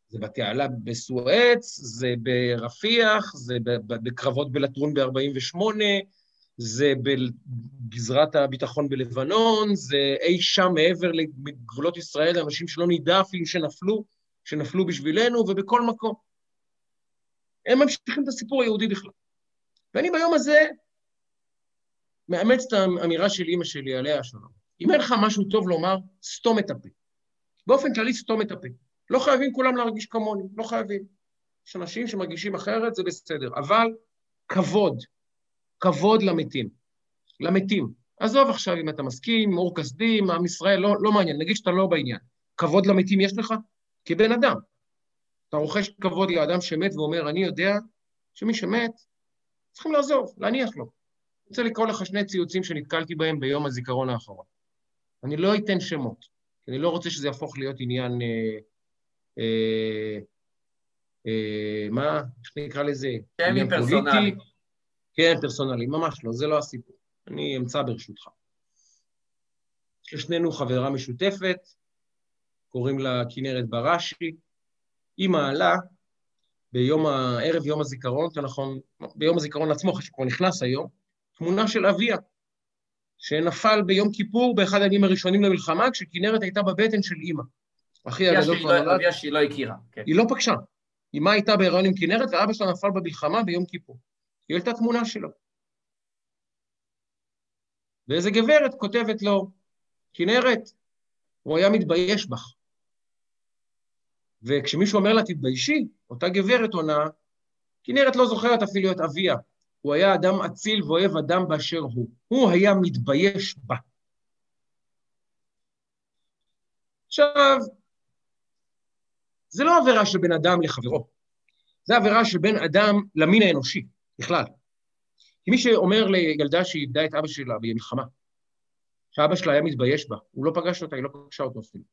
זה בתעלה בסואץ, זה ברפיח, זה בקרבות בלטרון ב-48, זה בגזרת הביטחון בלבנון, זה אי שם מעבר לגבולות ישראל, אנשים שלא נדע אפילו שנפלו, שנפלו בשבילנו, ובכל מקום. הם ממשיכים את הסיפור היהודי בכלל. ואני ביום הזה מאמץ את האמירה של אימא שלי, עליה השלום. אם אין לך משהו טוב לומר, סתום את הפה. באופן כללי, סתום את הפה. לא חייבים כולם להרגיש כמוני, לא חייבים. יש אנשים שמרגישים אחרת, זה בסדר. אבל כבוד, כבוד למתים. למתים. עזוב עכשיו אם אתה מסכים, אור כסדים, עם ישראל, לא, לא מעניין, נגיד שאתה לא בעניין. כבוד למתים יש לך? כבן אדם. אתה רוכש כבוד לאדם שמת ואומר, אני יודע שמי שמת, צריכים לעזוב, להניח לו. אני רוצה לקרוא לך שני ציוצים שנתקלתי בהם ביום הזיכרון האחרון. אני לא אתן שמות, כי אני לא רוצה שזה יהפוך להיות עניין אה, אה, אה, מה, איך נקרא לזה? שיימינג פרסונלי. כן, פרסונלי, ממש לא, זה לא הסיפור. אני אמצא ברשותך. יש לשנינו חברה משותפת, קוראים לה כנרת בראשי. היא מעלה ביום הערב יום הזיכרון, יותר נכון, ביום הזיכרון עצמו, אחרי שכבר נכנס היום, תמונה של אביה, שנפל ביום כיפור באחד הימים הראשונים למלחמה, כשכנרת הייתה בבטן של אימא. אחי הגדול כבר נולד. אביה שהיא לא הכירה. כן. היא לא פגשה. אמה הייתה בהיריון עם כנרת, ואבא שלה נפל במלחמה ביום כיפור. היא העלתה תמונה שלו. ואיזה גברת כותבת לו, כנרת, הוא היה מתבייש בך. וכשמישהו אומר לה, תתביישי, אותה גברת עונה, כנרת לא זוכרת אפילו את אביה. הוא היה אדם אציל ואוהב אדם באשר הוא. הוא היה מתבייש בה. עכשיו, זה לא עבירה של בן אדם לחברו, זה עבירה של בן אדם למין האנושי, בכלל. כי מי שאומר לילדה שהיא איבדה את אבא שלה במלחמה, שאבא שלה היה מתבייש בה, הוא לא פגש אותה, היא לא פגשה אותו אפילו.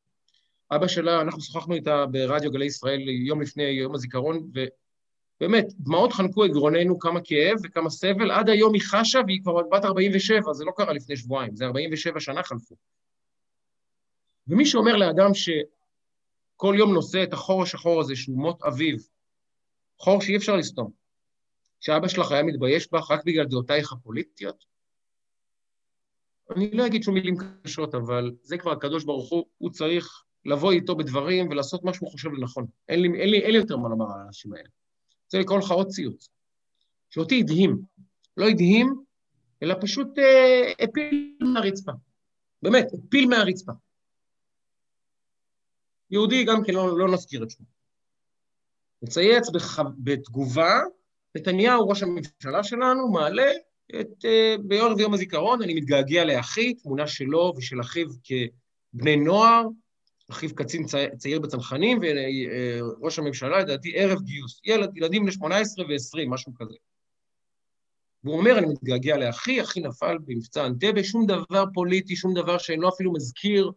אבא שלה, אנחנו שוחחנו איתה ברדיו גלי ישראל יום לפני יום הזיכרון, ובאמת, דמעות חנקו את גרוננו, כמה כאב וכמה סבל, עד היום היא חשה והיא כבר בת 47, זה לא קרה לפני שבועיים, זה 47 שנה חלפו. ומי שאומר לאדם ש... כל יום נושא את החור השחור הזה שהוא מות אביו, חור שאי אפשר לסתום. שאבא שלך היה מתבייש בך רק בגלל דעותייך הפוליטיות? אני לא אגיד שום מילים קשות, אבל זה כבר הקדוש ברוך הוא, הוא צריך לבוא איתו בדברים ולעשות מה שהוא חושב לנכון. אין לי, אין לי, אין לי יותר מה לומר על האנשים האלה. רוצה לקרוא לך עוד ציוץ, שאותי הדהים. לא הדהים, אלא פשוט אה, הפיל מהרצפה. באמת, הפיל מהרצפה. יהודי גם כן לא, לא נזכיר את שמו. מצייץ בח... בתגובה, נתניהו, ראש הממשלה שלנו, מעלה את, uh, ביום ויום הזיכרון, אני מתגעגע לאחי, תמונה שלו ושל אחיו כבני נוער, אחיו קצין צעיר, בצנחנים, וראש הממשלה, לדעתי, ערב גיוס. ילד, ילדים בני 18 ו-20, משהו כזה. והוא אומר, אני מתגעגע לאחי, אחי נפל במבצע אנטבה, שום דבר פוליטי, שום דבר שאינו אפילו מזכיר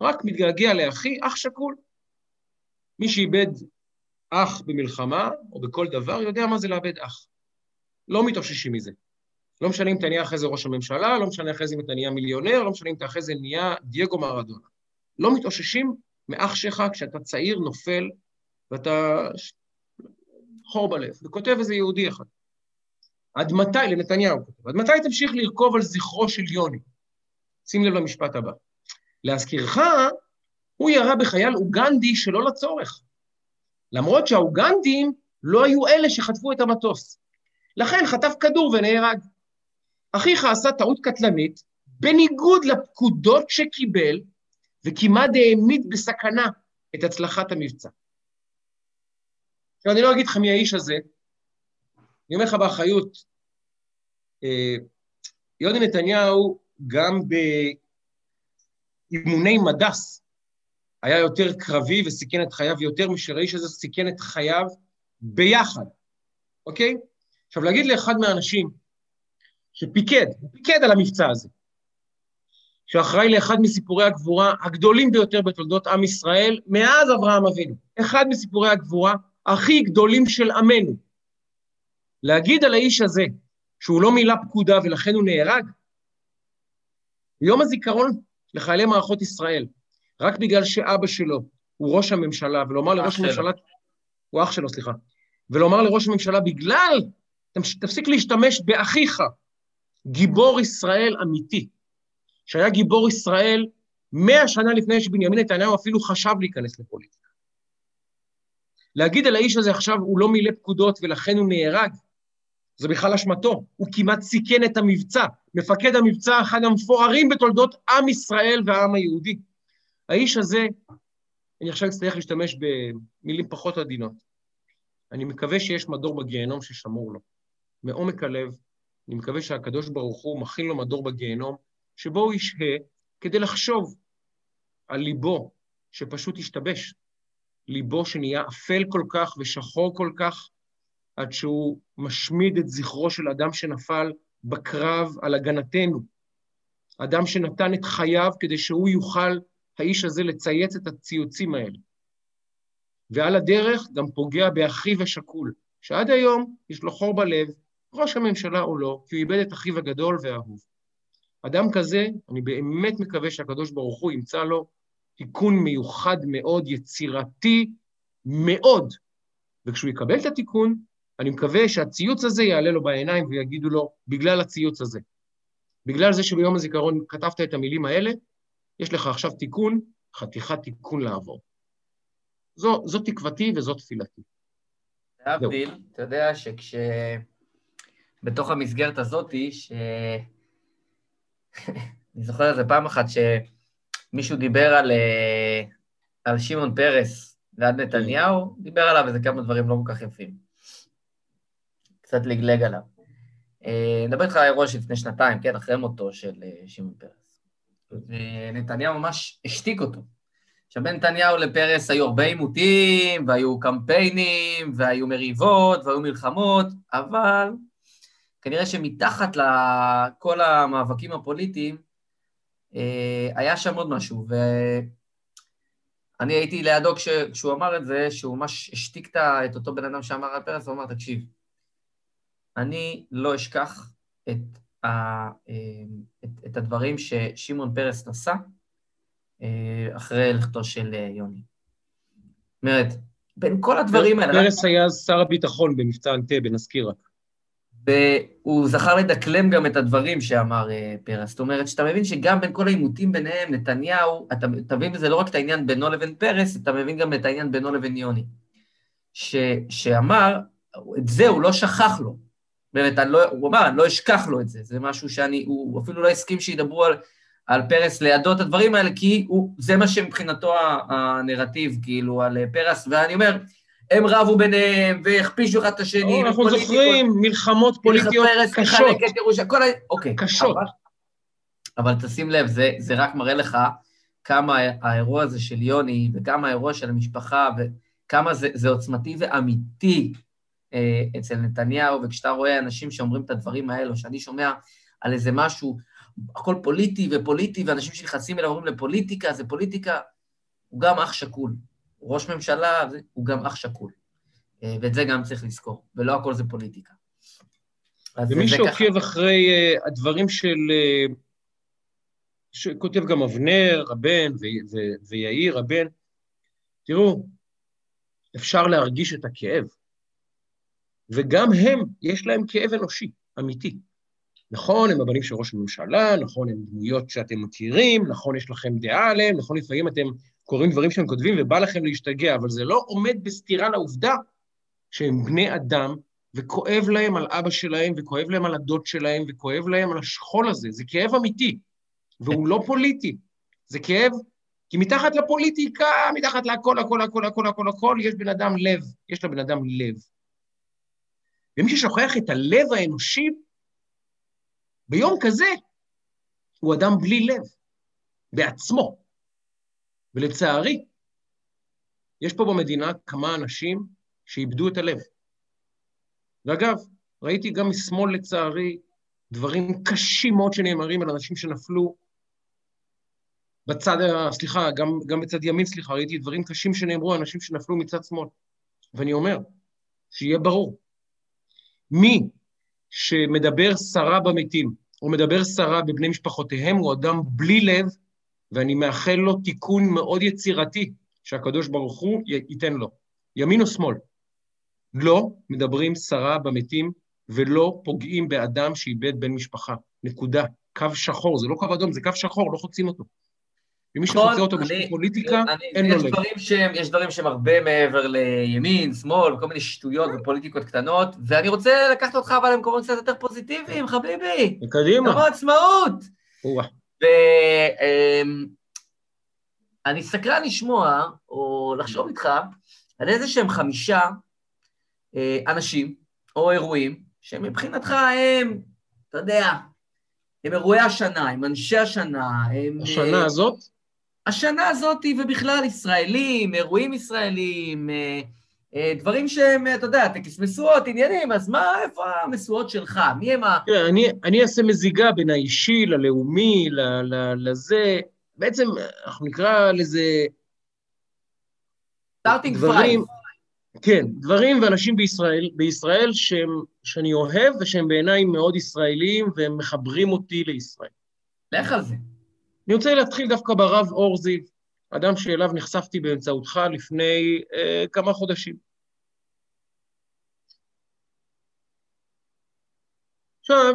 רק מתגעגע לאחי, אח שכול. מי שאיבד אח במלחמה, או בכל דבר, יודע מה זה לאבד אח. לא מתאוששים מזה. לא משנה אם אתה נהיה אחרי זה ראש הממשלה, לא משנה אחרי זה אם אתה נהיה מיליונר, לא משנה אם אתה אחרי זה נהיה דייגו מרדונה. לא מתאוששים מאח שלך כשאתה צעיר, נופל, ואתה חור בלב, וכותב איזה יהודי אחד. עד מתי, לנתניהו כותב, עד מתי תמשיך לרכוב על זכרו של יוני? שים לב למשפט הבא. להזכירך, הוא ירה בחייל אוגנדי שלא לצורך. למרות שהאוגנדים לא היו אלה שחטפו את המטוס. לכן חטף כדור ונהרג. אחיך עשה טעות קטלנית, בניגוד לפקודות שקיבל, וכמעט העמיד בסכנה את הצלחת המבצע. עכשיו, אני לא אגיד לך מי האיש הזה, אני אומר לך באחריות, אה, יוני נתניהו, גם באימוני מדס, היה יותר קרבי וסיכן את חייו יותר מאשר האיש הזה סיכן את חייו ביחד, אוקיי? עכשיו, להגיד לאחד מהאנשים שפיקד, הוא פיקד על המבצע הזה, שאחראי לאחד מסיפורי הגבורה הגדולים ביותר בתולדות עם ישראל מאז אברהם אבינו, אחד מסיפורי הגבורה הכי גדולים של עמנו. להגיד על האיש הזה שהוא לא מילא פקודה ולכן הוא נהרג, יום הזיכרון לחיילי מערכות ישראל, רק בגלל שאבא שלו הוא ראש הממשלה, ולומר לראש הממשלה... הוא אח שלו, סליחה. ולומר לראש הממשלה, בגלל, תפסיק להשתמש באחיך, גיבור ישראל אמיתי, שהיה גיבור ישראל מאה שנה לפני שבנימין נתניהו אפילו חשב להיכנס לפוליטיקה. להגיד על האיש הזה עכשיו, הוא לא מילא פקודות ולכן הוא נהרג, זה בכלל אשמתו, הוא כמעט סיכן את המבצע. מפקד המבצע, אחד המפוארים בתולדות עם ישראל והעם היהודי. האיש הזה, אני עכשיו אצטרך להשתמש במילים פחות עדינות. אני מקווה שיש מדור בגיהנום ששמור לו. מעומק הלב, אני מקווה שהקדוש ברוך הוא מכין לו מדור בגיהנום, שבו הוא ישהה כדי לחשוב על ליבו שפשוט השתבש, ליבו שנהיה אפל כל כך ושחור כל כך, עד שהוא משמיד את זכרו של אדם שנפל בקרב על הגנתנו. אדם שנתן את חייו כדי שהוא יוכל, האיש הזה, לצייץ את הציוצים האלה. ועל הדרך גם פוגע באחיו השכול, שעד היום יש לו חור בלב, ראש הממשלה או לא, כי הוא איבד את אחיו הגדול והאהוב. אדם כזה, אני באמת מקווה שהקדוש ברוך הוא ימצא לו תיקון מיוחד מאוד, יצירתי מאוד. וכשהוא יקבל את התיקון, אני מקווה שהציוץ הזה יעלה לו בעיניים ויגידו לו, בגלל הציוץ הזה. בגלל זה שביום הזיכרון כתבת את המילים האלה, יש לך עכשיו תיקון, חתיכת תיקון לעבור. זו, זו תקוותי וזו תפילתי. להבדיל, אתה יודע שכש... בתוך המסגרת הזאתי, ש... אני זוכר איזה פעם אחת שמישהו דיבר על, אה, על שמעון פרס ליד נתניהו, דיבר עליו איזה כמה דברים לא כל כך יפים. קצת לגלג עליו. אה, נדבר איתך על האירוע שלפני שנתיים, כן, אחרי מותו של אה, שמעון פרס. ונתניהו ממש השתיק אותו. עכשיו, בין נתניהו לפרס היו הרבה עימותים, והיו קמפיינים, והיו מריבות, והיו מלחמות, אבל כנראה שמתחת לכל המאבקים הפוליטיים, אה, היה שם עוד משהו, ואני הייתי לידו כש... כשהוא אמר את זה, שהוא ממש השתיק את אותו בן אדם שאמר על פרס, הוא אמר, תקשיב, אני לא אשכח את, את, את הדברים ששמעון פרס נשא אה, אחרי לכתו של יוני. זאת אומרת, בין כל הדברים האלה... פרס היה שר הביטחון במבצע אנטבה, נזכיר רק. והוא זכר לדקלם גם את הדברים שאמר פרס. זאת אומרת, שאתה מבין שגם בין כל העימותים ביניהם, נתניהו, אתה, אתה מבין בזה לא רק את העניין בינו לבין פרס, אתה מבין גם את העניין בינו לבין יוני. ש, שאמר, את זה הוא לא שכח לו. באמת, לא, הוא אמר, אני לא אשכח לו את זה. זה משהו שאני, הוא אפילו לא הסכים שידברו על, על פרס לידו את הדברים האלה, כי הוא, זה מה שמבחינתו הנרטיב, כאילו, על פרס, ואני אומר, הם רבו ביניהם והכפישו אחד את השני. אנחנו זוכרים מלחמות פוליטיות קשות. אוקיי. קשות. אבל תשים לב, זה, זה רק מראה לך כמה האירוע הזה של יוני, וכמה האירוע של המשפחה, וכמה זה, זה עוצמתי ואמיתי אה, אצל נתניהו, וכשאתה רואה אנשים שאומרים את הדברים האלו, שאני שומע על איזה משהו, הכל פוליטי ופוליטי, ואנשים שנכנסים אליו אומרים לפוליטיקה, זה פוליטיקה, הוא גם אח שכול. ראש ממשלה, הוא גם אח שכול. אה, ואת זה גם צריך לזכור, ולא הכל זה פוליטיקה. ומי שעוקב. אחרי uh, הדברים של... Uh, שכותב גם אבנר, הבן, ו- ו- ויאיר, הבן, תראו, אפשר להרגיש את הכאב, וגם הם, יש להם כאב אנושי, אמיתי. נכון, הם הבנים של ראש הממשלה, נכון, הם דמויות שאתם מכירים, נכון, יש לכם דעה עליהם, נכון, לפעמים אתם קוראים דברים שהם כותבים ובא לכם להשתגע, אבל זה לא עומד בסתירה לעובדה שהם בני אדם, וכואב להם על אבא שלהם, וכואב להם על הדוד שלהם, וכואב להם על השכול הזה. זה כאב אמיתי, והוא לא פוליטי. זה כאב, כי מתחת לפוליטיקה, מתחת להכל, הכל, הכל, הכל, הכל, הכל, יש בן אדם לב, יש לבן אדם לב. ומי ששוכח את הלב האנושי, ביום כזה, הוא אדם בלי לב, בעצמו. ולצערי, יש פה במדינה כמה אנשים שאיבדו את הלב. ואגב, ראיתי גם משמאל, לצערי, דברים קשים מאוד שנאמרים על אנשים שנפלו בצד, סליחה, גם, גם בצד ימין, סליחה, ראיתי דברים קשים שנאמרו על אנשים שנפלו מצד שמאל. ואני אומר, שיהיה ברור, מי שמדבר סרה במתים, או מדבר סרה בבני משפחותיהם, הוא אדם בלי לב, ואני מאחל לו תיקון מאוד יצירתי, שהקדוש ברוך הוא ייתן לו, ימין או שמאל. לא מדברים סרה במתים ולא פוגעים באדם שאיבד בן משפחה. נקודה. קו שחור, זה לא קו אדום, זה קו שחור, לא חוצים אותו. ומי נכון, שחוצה אותו בשביל פוליטיקה, אני, אין לו יש לב. דברים שהם, יש דברים שהם הרבה מעבר לימין, שמאל, כל מיני שטויות ופוליטיקות קטנות, ואני רוצה לקחת אותך אבל למקומות קצת יותר פוזיטיביים, חביבי. קדימה. העצמאות. או-אה. ואני סקרן לשמוע, או לחשוב איתך, על איזה שהם חמישה אה, אנשים, או אירועים, שמבחינתך הם, אתה יודע, הם אירועי השנה, הם אנשי השנה, הם... השנה אה, הזאת, השנה הזאת, ובכלל ישראלים, אירועים ישראלים, אה, אה, דברים שהם, אתה יודע, טקס משואות, עניינים, אז מה, איפה המשואות שלך? מי הם ה... תראה, אני, אני אעשה מזיגה בין האישי ללאומי, ל, ל, לזה. בעצם, אנחנו נקרא לזה starting five. כן, דברים ואנשים בישראל, בישראל שהם, שאני אוהב ושהם בעיניי מאוד ישראלים והם מחברים אותי לישראל. לך על זה. אני רוצה להתחיל דווקא ברב אור זיו, אדם שאליו נחשפתי באמצעותך לפני אה, כמה חודשים. עכשיו,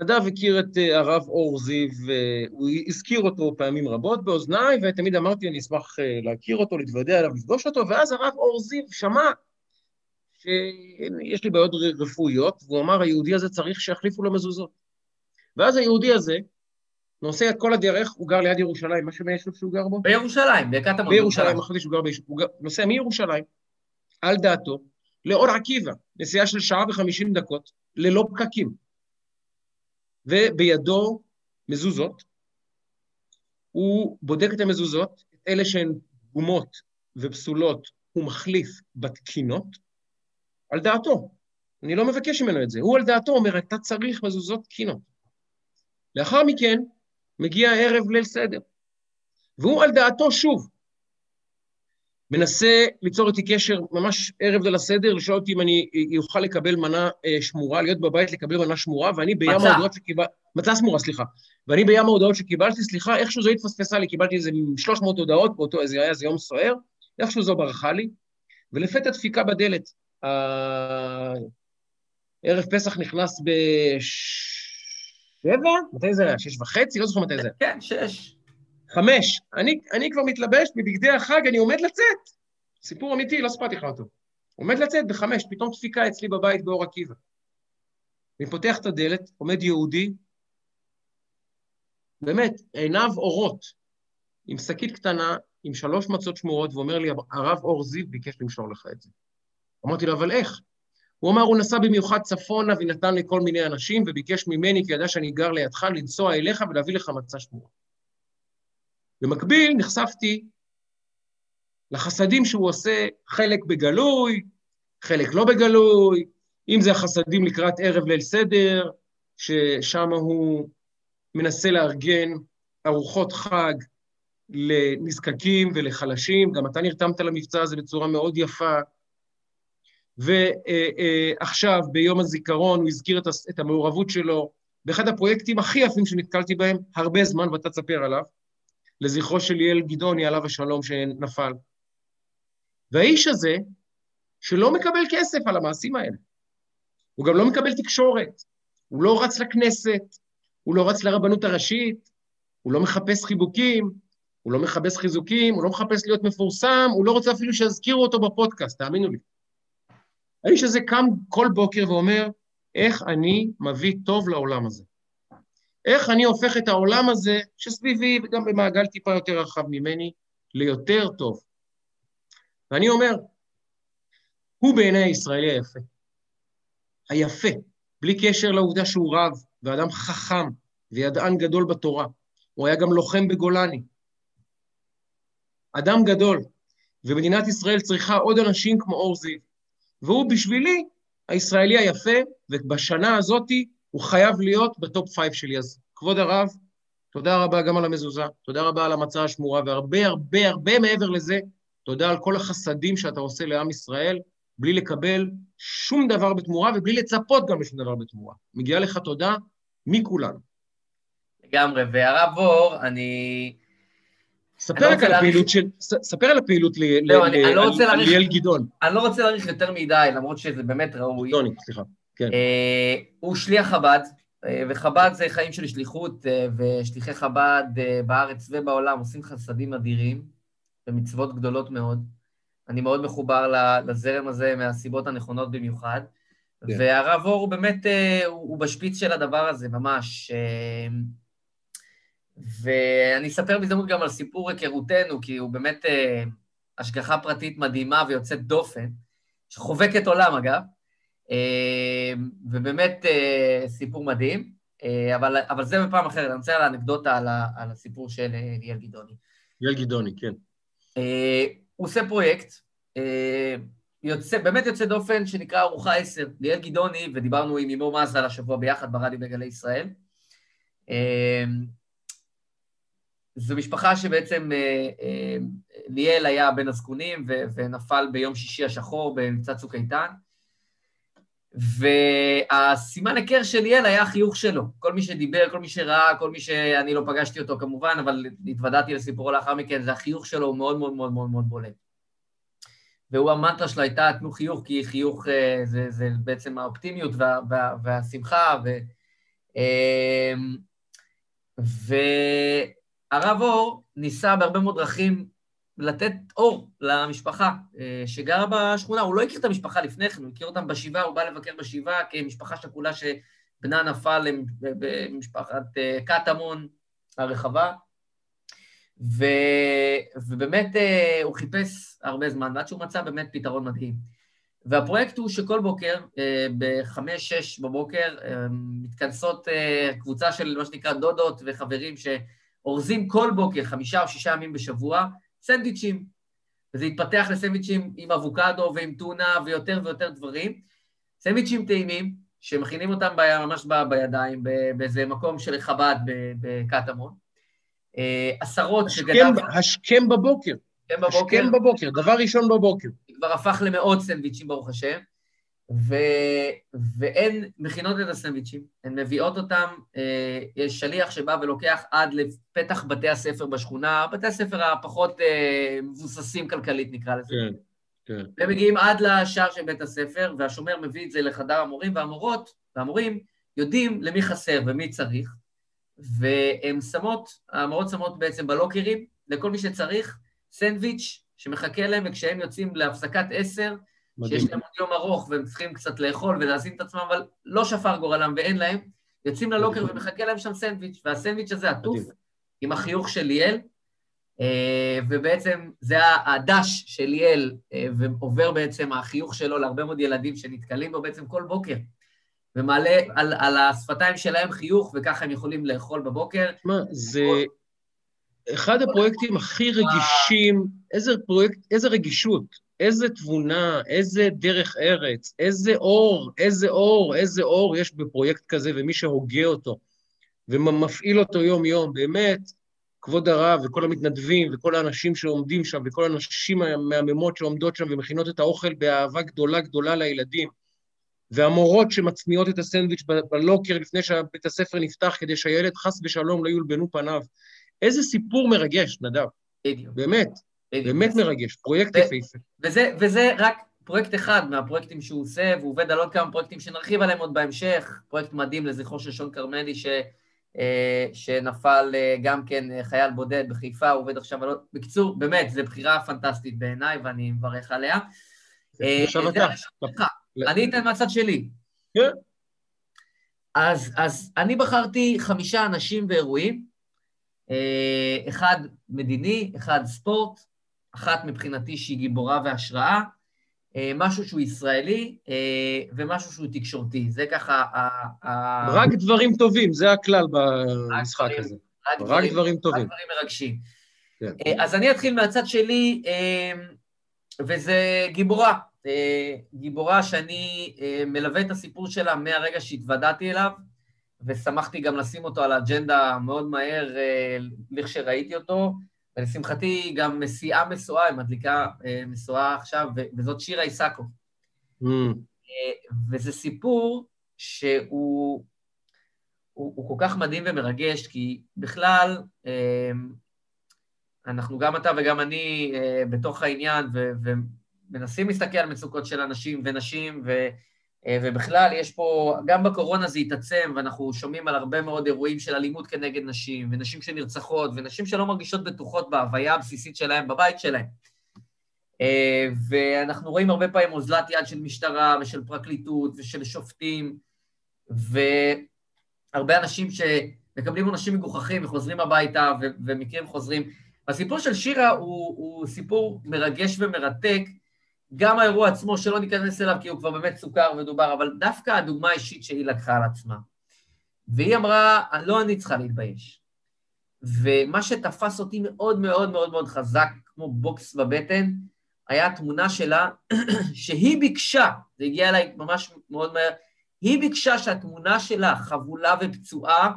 נדב הכיר את אה, הרב אור זיו, אה, הוא הזכיר אותו פעמים רבות באוזניי, ותמיד אמרתי, אני אשמח אה, להכיר אותו, להתוודע עליו, לפגוש אותו, ואז הרב אור זיו שמע שיש לי בעיות רפואיות, והוא אמר, היהודי הזה צריך שיחליפו לו מזוזות. ואז היהודי הזה, נוסע את כל הדרך, הוא גר ליד ירושלים, מה שמיישוב שהוא גר בו? בירושלים, בקטמון. בירושלים, אחרי שהוא גר ביישוב, הוא גר- נוסע מירושלים, על דעתו, לאור עקיבא, נסיעה של שעה וחמישים דקות, ללא פקקים. ובידו מזוזות, הוא בודק את המזוזות, את אלה שהן פגומות ופסולות, הוא מחליף בתקינות, על דעתו. אני לא מבקש ממנו את זה. הוא על דעתו אומר, אתה צריך מזוזות תקינות. לאחר מכן, מגיע ערב ליל סדר. והוא על דעתו שוב. מנסה ליצור איתי קשר ממש ערב ליל הסדר, לשאול אותי אם אני אוכל לקבל מנה אה, שמורה, להיות בבית לקבל מנה שמורה, ואני בים. ההודעות שקיבלתי... מצה שמורה, סליחה. ואני בים ההודעות שקיבלתי, סליחה, איכשהו זו התפספסה לי, קיבלתי איזה 300 הודעות באותו, זה היה איזה יום סוער, איכשהו זו ברחה לי, ולפתע דפיקה בדלת. ערב פסח נכנס בשבע? מתי זה היה? שש וחצי? לא זוכר מתי זה היה. כן, שש. חמש. אני, אני כבר מתלבש בבגדי החג, אני עומד לצאת. סיפור אמיתי, לא סיפרתי לך אותו. עומד לצאת בחמש, פתאום דפיקה אצלי בבית באור עקיבא. אני פותח את הדלת, עומד יהודי, באמת, עיניו אורות, עם שקית קטנה, עם שלוש מצות שמורות, ואומר לי, הרב אור זיו ביקש למסור לך את זה. אמרתי לו, אבל איך? הוא אמר, הוא נסע במיוחד צפונה ונתן לכל מיני אנשים, וביקש ממני, כי ידע שאני גר לידך, לנסוע אליך ולהביא לך מצה שמורה. במקביל נחשפתי לחסדים שהוא עושה, חלק בגלוי, חלק לא בגלוי, אם זה החסדים לקראת ערב ליל סדר, ששם הוא מנסה לארגן ארוחות חג לנזקקים ולחלשים, גם אתה נרתמת למבצע הזה בצורה מאוד יפה. ועכשיו, ביום הזיכרון, הוא הזכיר את המעורבות שלו באחד הפרויקטים הכי יפים שנתקלתי בהם הרבה זמן, ואתה תספר עליו, לזכרו של ליאל גדעוני, עליו השלום, שנפל. והאיש הזה, שלא מקבל כסף על המעשים האלה, הוא גם לא מקבל תקשורת, הוא לא רץ לכנסת, הוא לא רץ לרבנות הראשית, הוא לא מחפש חיבוקים, הוא לא מחפש חיזוקים, הוא לא מחפש להיות מפורסם, הוא לא רוצה אפילו שיזכירו אותו בפודקאסט, תאמינו לי. האיש הזה קם כל בוקר ואומר, איך אני מביא טוב לעולם הזה? איך אני הופך את העולם הזה, שסביבי וגם במעגל טיפה יותר רחב ממני, ליותר טוב? ואני אומר, הוא בעיני הישראלי היפה. היפה, בלי קשר לעובדה שהוא רב ואדם חכם וידען גדול בתורה. הוא היה גם לוחם בגולני. אדם גדול, ומדינת ישראל צריכה עוד אנשים כמו אור זיו. והוא בשבילי הישראלי היפה, ובשנה הזאת הוא חייב להיות ב top five שלי. אז כבוד הרב, תודה רבה גם על המזוזה, תודה רבה על המצה השמורה, והרבה הרבה הרבה מעבר לזה, תודה על כל החסדים שאתה עושה לעם ישראל, בלי לקבל שום דבר בתמורה ובלי לצפות גם לשום דבר בתמורה. מגיעה לך תודה מכולנו. לגמרי, והרב אור, אני... ספר רק על הפעילות של... ספר על הפעילות ליאל גדעון. אני לא רוצה להאריך יותר מדי, למרות שזה באמת ראוי. גדעוני, סליחה, כן. אה, הוא שליח חב"ד, אה, וחב"ד זה חיים של שליחות, אה, ושליחי חב"ד בארץ ובעולם עושים חסדים אדירים, ומצוות גדולות מאוד. אני מאוד מחובר לזרם הזה מהסיבות הנכונות במיוחד. כן. והרב אור הוא באמת, הוא בשפיץ של הדבר הזה, ממש. ואני אספר בהזדמנות גם על סיפור היכרותנו, כי הוא באמת אה, השגחה פרטית מדהימה ויוצאת דופן, שחובקת עולם אגב, אה, ובאמת אה, סיפור מדהים, אה, אבל, אבל זה בפעם אחרת, אני רוצה על האנקדוטה על, ה, על הסיפור של אה, ליאל גדעוני. ליאל גדעוני, כן. אה, הוא עושה פרויקט, אה, יוצא, באמת יוצא דופן, שנקרא ארוחה עשר, ליאל גדעוני, ודיברנו עם אימו מזל השבוע ביחד ברדיו בגלי ישראל. אה, זו משפחה שבעצם אה, אה, ליאל היה בין הזקונים ונפל ביום שישי השחור במבצע צוק איתן. והסימן היכר של ליאל היה החיוך שלו. כל מי שדיבר, כל מי שראה, כל מי שאני לא פגשתי אותו כמובן, אבל התוודעתי לסיפורו לאחר מכן, זה החיוך שלו הוא מאוד מאוד מאוד מאוד מאוד בולט. והוא המנטרה שלו הייתה, תנו חיוך, כי חיוך אה, זה, זה בעצם האופטימיות וה, וה, והשמחה, ו... ו... הרב אור ניסה בהרבה מאוד דרכים לתת אור למשפחה אה, שגרה בשכונה. הוא לא הכיר את המשפחה לפני כן, הוא הכיר אותם בשבעה, הוא בא לבקר בשבעה כמשפחה שכולה שבנה נפל במשפחת אה, קטמון הרחבה. ו... ובאמת אה, הוא חיפש הרבה זמן, ועד שהוא מצא באמת פתרון מדהים. והפרויקט הוא שכל בוקר, בחמש-שש בבוקר, מתכנסות קבוצה של מה שנקרא דודות וחברים ש... אורזים כל בוקר, חמישה או שישה ימים בשבוע, סנדוויצ'ים. וזה התפתח לסנדוויצ'ים עם אבוקדו ועם טונה ויותר ויותר דברים. סנדוויצ'ים טעימים, שמכינים אותם ב, ממש ב, בידיים, באיזה מקום של חב"ד בקטמון. אה, עשרות שגדל... השכם בבוקר. השכם בבוקר. השכם בבוקר, דבר ראשון בבוקר. כבר הפך למאות סנדוויצ'ים, ברוך השם. ו... והן מכינות את הסנדוויצ'ים, הן מביאות אותם, אה, יש שליח שבא ולוקח עד לפתח בתי הספר בשכונה, בתי הספר הפחות אה, מבוססים כלכלית נקרא לזה. כן, כן. והם מגיעים עד לשער של בית הספר, והשומר מביא את זה לחדר המורים, והמורות והמורים יודעים למי חסר ומי צריך, והן שמות, המורות שמות בעצם בלוקרים, לכל מי שצריך, סנדוויץ' שמחכה להם, וכשהם יוצאים להפסקת עשר, מדהים. שיש להם עוד יום ארוך והם צריכים קצת לאכול ולהזין את עצמם, אבל לא שפר גורלם ואין להם, יוצאים ללוקר ומחכה להם שם סנדוויץ', והסנדוויץ' הזה עטוף עם החיוך של ליאל, אה, ובעצם זה הדש של ליאל, אה, ועובר בעצם החיוך שלו להרבה מאוד ילדים שנתקלים בו בעצם כל בוקר, ומעלה על, על השפתיים שלהם חיוך, וככה הם יכולים לאכול בבוקר. מה, זה אחד הפרויקטים הכי רגישים, איזה פרויקט, איזה רגישות. איזה תבונה, איזה דרך ארץ, איזה אור, איזה אור, איזה אור יש בפרויקט כזה, ומי שהוגה אותו ומפעיל אותו יום-יום, באמת, כבוד הרב וכל המתנדבים וכל האנשים שעומדים שם וכל הנשים המהממות שעומדות שם ומכינות את האוכל באהבה גדולה גדולה לילדים, והמורות שמצניעות את הסנדוויץ' בלוקר לפני שבית הספר נפתח כדי שהילד חס ושלום לא יולבנו פניו. איזה סיפור מרגש, נדב. בדיוק. באמת. באמת מרגש, פרויקט יפהפה. וזה, וזה רק פרויקט אחד מהפרויקטים שהוא עושה, והוא עובד על עוד כמה פרויקטים שנרחיב עליהם עוד בהמשך, פרויקט מדהים לזכרו של שון כרמלי, ש... אה, שנפל אה, גם כן אה, חייל בודד בחיפה, הוא עובד עכשיו על עוד... בקיצור, באמת, זו בחירה פנטסטית בעיניי, ואני מברך עליה. עכשיו אתה. אני אתן מהצד שלי. כן. אז, אז אני בחרתי חמישה אנשים ואירועים, אחד מדיני, אחד ספורט, אחת מבחינתי שהיא גיבורה והשראה, משהו שהוא ישראלי ומשהו שהוא תקשורתי. זה ככה... רק דברים טובים, זה הכלל במשחק הזה. רק, רק דברים, דברים טובים. רק דברים מרגשים. כן. אז אני אתחיל מהצד שלי, וזה גיבורה. גיבורה שאני מלווה את הסיפור שלה מהרגע שהתוודעתי אליו, ושמחתי גם לשים אותו על האג'נדה מאוד מהר לכשראיתי אותו. ולשמחתי גם מסיעה משואה, היא מדליקה אה, משואה עכשיו, וזאת שירה איסקו. Mm. אה, וזה סיפור שהוא הוא, הוא כל כך מדהים ומרגש, כי בכלל, אה, אנחנו, גם אתה וגם אני, בתוך העניין, ו, ומנסים להסתכל על מצוקות של אנשים ונשים, ו... אה, ובכלל, יש פה, גם בקורונה זה התעצם, ואנחנו שומעים על הרבה מאוד אירועים של אלימות כנגד נשים, ונשים שנרצחות, ונשים שלא מרגישות בטוחות בהוויה הבסיסית שלהן, בבית שלהן. אה, ואנחנו רואים הרבה פעמים אוזלת יד של משטרה ושל פרקליטות ושל שופטים, והרבה אנשים שמקבלים עונשים מגוחכים וחוזרים הביתה, ומקרים חוזרים. הסיפור של שירה הוא, הוא סיפור מרגש ומרתק, גם האירוע עצמו, שלא ניכנס אליו כי הוא כבר באמת סוכר ודובר, אבל דווקא הדוגמה האישית שהיא לקחה על עצמה. והיא אמרה, לא אני צריכה להתבייש. ומה שתפס אותי מאוד מאוד מאוד מאוד חזק, כמו בוקס בבטן, היה התמונה שלה, שהיא ביקשה, זה הגיע אליי ממש מאוד מהר, היא ביקשה שהתמונה שלה חבולה ופצועה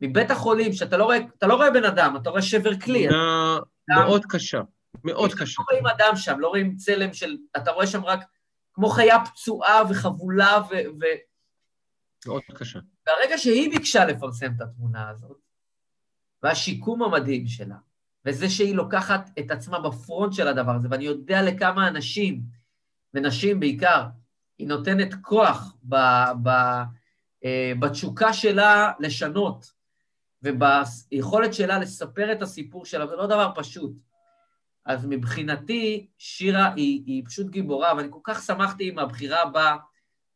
מבית החולים, שאתה לא רואה, לא רואה בן אדם, אתה רואה שבר כלי. תמונה מאוד קשה. מאוד קשה. לא רואים אדם שם, לא רואים צלם של... אתה רואה שם רק כמו חיה פצועה וחבולה ו... ו... מאוד קשה. והרגע שהיא ביקשה לפרסם את התמונה הזאת, והשיקום המדהים שלה, וזה שהיא לוקחת את עצמה בפרונט של הדבר הזה, ואני יודע לכמה אנשים, ונשים בעיקר, היא נותנת כוח ב, ב, אה, בתשוקה שלה לשנות, וביכולת שלה לספר את הסיפור שלה, זה לא דבר פשוט. אז מבחינתי, שירה היא, היא פשוט גיבורה, ואני כל כך שמחתי עם הבחירה בה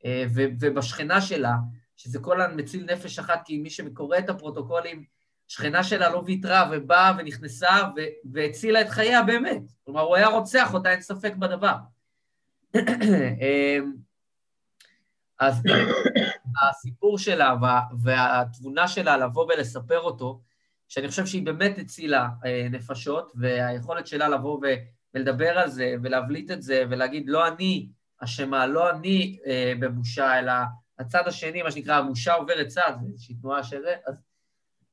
אה, ובשכנה שלה, שזה כל המציל נפש אחת, כי מי שקורא את הפרוטוקולים, שכנה שלה לא ויתרה ובאה ונכנסה והצילה את חייה באמת. כלומר, הוא היה רוצח אותה, אין ספק בדבר. אה, אז הסיפור שלה והתבונה שלה לבוא ולספר אותו, שאני חושב שהיא באמת הצילה אה, נפשות, והיכולת שלה לבוא ולדבר על זה, ולהבליט את זה, ולהגיד, לא אני אשמה, לא אני אה, בבושה, אלא הצד השני, מה שנקרא, הבושה עוברת צד, זו איזושהי תנועה זה, אז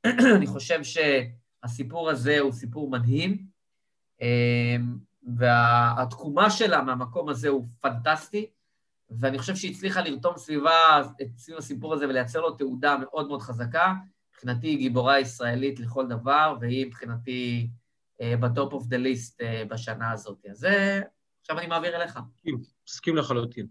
אני חושב שהסיפור הזה הוא סיפור מדהים, אה, והתקומה שלה מהמקום הזה הוא פנטסטי, ואני חושב שהיא הצליחה לרתום סביבה, סביב הסיפור הזה ולייצר לו תהודה מאוד מאוד חזקה. מבחינתי היא גיבורה ישראלית לכל דבר, והיא מבחינתי ב top of the list בשנה הזאת. אז זה, עכשיו אני מעביר אליך. מסכים, מסכים לחלוטין.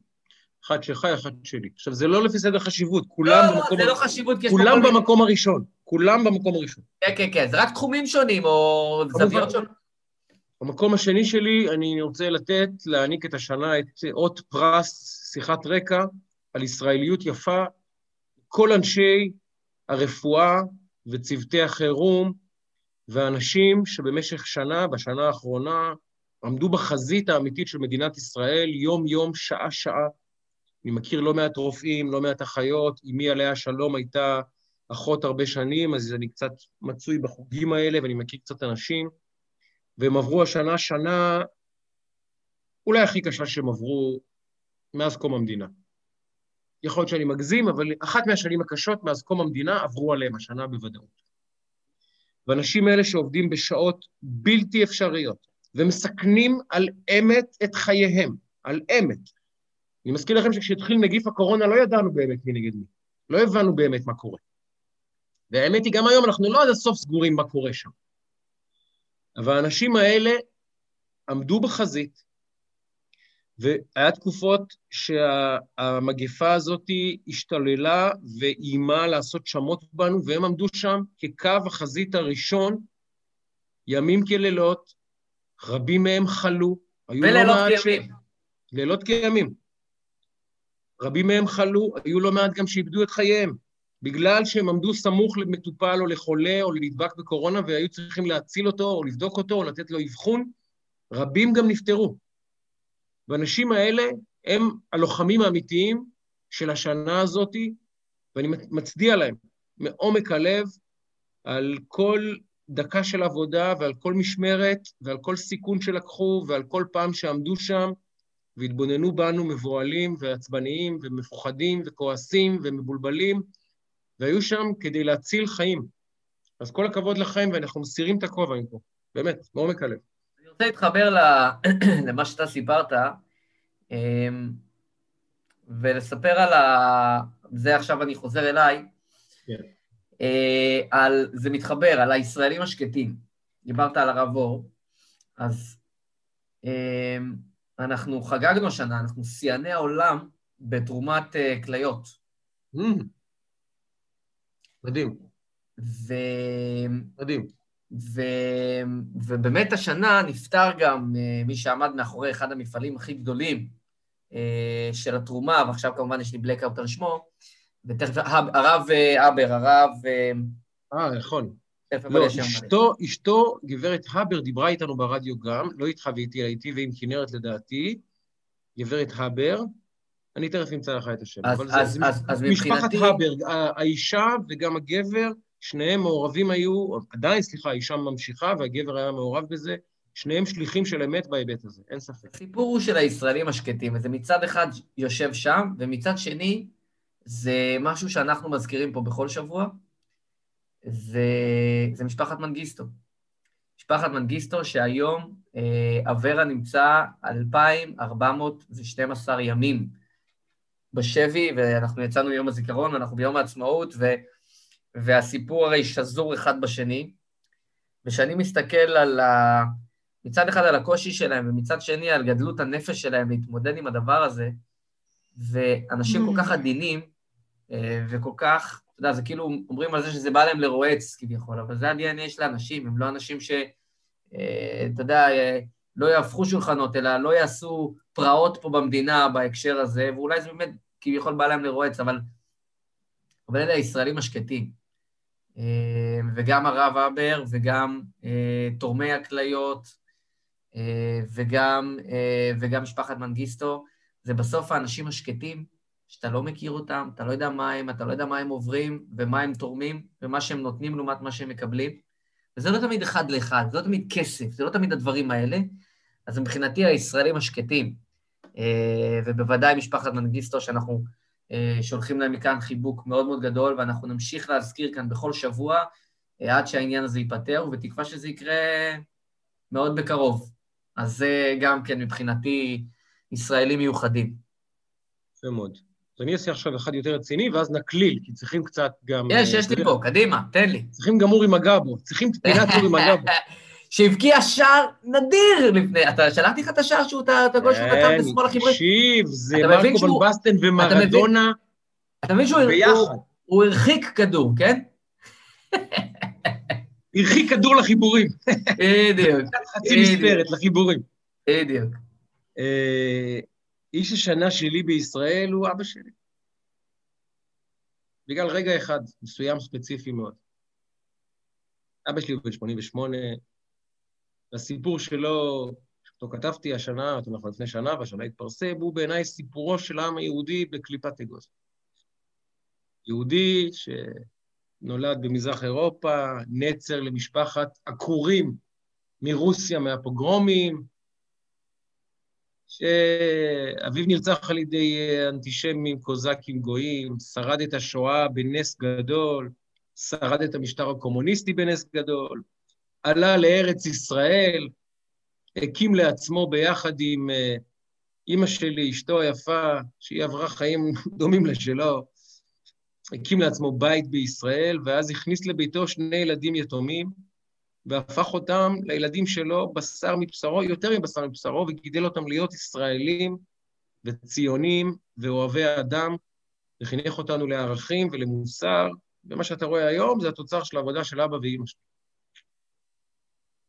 אחד שלך, אחד שלי. עכשיו, זה לא לפי סדר חשיבות, כולם לא, במקום... לא, זה לא חשיבות, כי יש... כולם במקום מיני... הראשון, כולם במקום הראשון. כן, כן, כן, זה רק תחומים שונים, או זוויות שונות. במקום השני שלי, אני רוצה לתת, להעניק את השנה את אות פרס שיחת רקע על ישראליות יפה, כל אנשי הרפואה וצוותי החירום ואנשים שבמשך שנה, בשנה האחרונה, עמדו בחזית האמיתית של מדינת ישראל, יום-יום, שעה-שעה. אני מכיר לא מעט רופאים, לא מעט אחיות, אמי עליה שלום הייתה אחות הרבה שנים, אז אני קצת מצוי בחוגים האלה ואני מכיר קצת אנשים, והם עברו השנה שנה אולי הכי קשה שהם עברו מאז קום המדינה. יכול להיות שאני מגזים, אבל אחת מהשנים הקשות מאז קום המדינה עברו עליהם השנה בוודאות. ואנשים אלה שעובדים בשעות בלתי אפשריות ומסכנים על אמת את חייהם, על אמת. אני מזכיר לכם שכשהתחיל נגיף הקורונה לא ידענו באמת מי נגד מי, לא הבנו באמת מה קורה. והאמת היא, גם היום אנחנו לא עד הסוף סגורים מה קורה שם. אבל האנשים האלה עמדו בחזית, והיה תקופות שהמגפה הזאת השתוללה ואיימה לעשות שמות בנו, והם עמדו שם כקו החזית הראשון, ימים כלילות, רבים מהם חלו. ולילות לא כימים. ש... לילות כימים. רבים מהם חלו, היו לא מעט גם שאיבדו את חייהם, בגלל שהם עמדו סמוך למטופל או לחולה או לנדבק בקורונה והיו צריכים להציל אותו או לבדוק אותו או לתת לו אבחון, רבים גם נפטרו. והאנשים האלה הם הלוחמים האמיתיים של השנה הזאת, ואני מצדיע להם מעומק הלב על כל דקה של עבודה ועל כל משמרת ועל כל סיכון שלקחו ועל כל פעם שעמדו שם והתבוננו בנו מבוהלים ועצבניים ומפוחדים וכועסים ומבולבלים, והיו שם כדי להציל חיים. אז כל הכבוד לכם, ואנחנו מסירים את הכובע מפה, באמת, מעומק הלב. רוצה להתחבר למה שאתה סיפרת, אמ, ולספר על ה... זה עכשיו אני חוזר אליי, כן. אה, על, זה מתחבר, על הישראלים השקטים. דיברת על הרב אור, אז אמ, אנחנו חגגנו השנה, אנחנו שיאני העולם בתרומת uh, כליות. Mm. מדהים. ו... מדהים. ו... ובאמת השנה נפטר גם uh, מי שעמד מאחורי אחד המפעלים הכי גדולים uh, של התרומה, ועכשיו כמובן יש לי בלקאוט על שמו, ותכף הרב אבר, הרב... אה, נכון. לא, אשתו, אשתו, גברת הבר, דיברה איתנו ברדיו גם, לא איתך ואיתי, איתי ועם כנרת לדעתי, גברת הבר, אני תכף אמצא לך את השם. אז, אז, אז, אז משפחת מבחינתי... הבר, האישה וגם הגבר, שניהם מעורבים היו, עדיין, סליחה, האישה ממשיכה והגבר היה מעורב בזה, שניהם שליחים של אמת בהיבט הזה, אין ספק. הסיפור הוא של הישראלים השקטים, וזה מצד אחד יושב שם, ומצד שני, זה משהו שאנחנו מזכירים פה בכל שבוע, זה, זה משפחת מנגיסטו. משפחת מנגיסטו שהיום אה, אברה נמצא 2,412 ימים בשבי, ואנחנו יצאנו מיום הזיכרון, ואנחנו ביום העצמאות, ו, והסיפור הרי שזור אחד בשני. וכשאני מסתכל על ה... מצד אחד על הקושי שלהם, ומצד שני על גדלות הנפש שלהם להתמודד עם הדבר הזה, ואנשים כל כך עדינים, אה, וכל כך אתה יודע, זה כאילו אומרים על זה שזה בא להם לרועץ כביכול, אבל זה ה-DNA של האנשים, הם לא אנשים ש... אה, אתה יודע, אה, לא יהפכו שולחנות, אלא לא יעשו פרעות פה במדינה בהקשר הזה, ואולי זה באמת כביכול בא להם לרועץ, אבל, אבל אלה הישראלים השקטים. אה, וגם הרב אבר, וגם תורמי הכליות, וגם, וגם משפחת מנגיסטו, זה בסוף האנשים השקטים שאתה לא מכיר אותם, אתה לא יודע מה הם, אתה לא יודע מה הם עוברים ומה הם תורמים ומה שהם נותנים לעומת מה שהם מקבלים. וזה לא תמיד אחד לאחד, זה לא תמיד כסף, זה לא תמיד הדברים האלה. אז מבחינתי הישראלים השקטים, אה, ובוודאי משפחת מנגיסטו, שאנחנו אה, שולחים להם מכאן חיבוק מאוד מאוד גדול, ואנחנו נמשיך להזכיר כאן בכל שבוע אה, עד שהעניין הזה ייפתר, ובתקווה שזה יקרה מאוד בקרוב. אז זה גם כן מבחינתי ישראלים מיוחדים. יפה מאוד. אז אני אעשה עכשיו אחד יותר רציני, ואז נקליל, כי צריכים קצת גם... יש, יש לי פה, קדימה, תן לי. צריכים גם אורי מגבו, צריכים פינת אורי מגבו. שהבקיע שער נדיר לפני, אתה שלחתי לך את השער שהוא, את הגול שהוא כתב בשמאל החיבורי? תקשיב, זה מרקו בלבסטן ומרדונה אתה מבין שהוא הרחיק כדור, כן? הרחיק כדור לחיבורים. בדיוק. חצי מספרת לחיבורים. בדיוק. אה, איש השנה שלי בישראל הוא אבא שלי. בגלל רגע אחד, מסוים ספציפי מאוד. אבא שלי הוא בן 88, הסיפור שלו, שאותו כתבתי השנה, זאת אומרת, לפני שנה, והשנה התפרסם, הוא בעיניי סיפורו של העם היהודי בקליפת אגוז. יהודי שנולד במזרח אירופה, נצר למשפחת עקורים מרוסיה, מהפוגרומים, שאביו נרצח על ידי אנטישמים, קוזקים, גויים, שרד את השואה בנס גדול, שרד את המשטר הקומוניסטי בנס גדול, עלה לארץ ישראל, הקים לעצמו ביחד עם אה, אימא שלי, אשתו היפה, שהיא עברה חיים דומים לשלו, הקים לעצמו בית בישראל, ואז הכניס לביתו שני ילדים יתומים, והפך אותם לילדים שלו בשר מבשרו, יותר מבשר מבשרו, וגידל אותם להיות ישראלים וציונים ואוהבי אדם, וחינך אותנו לערכים ולמוסר, ומה שאתה רואה היום זה התוצר של העבודה של אבא ואימא שלי.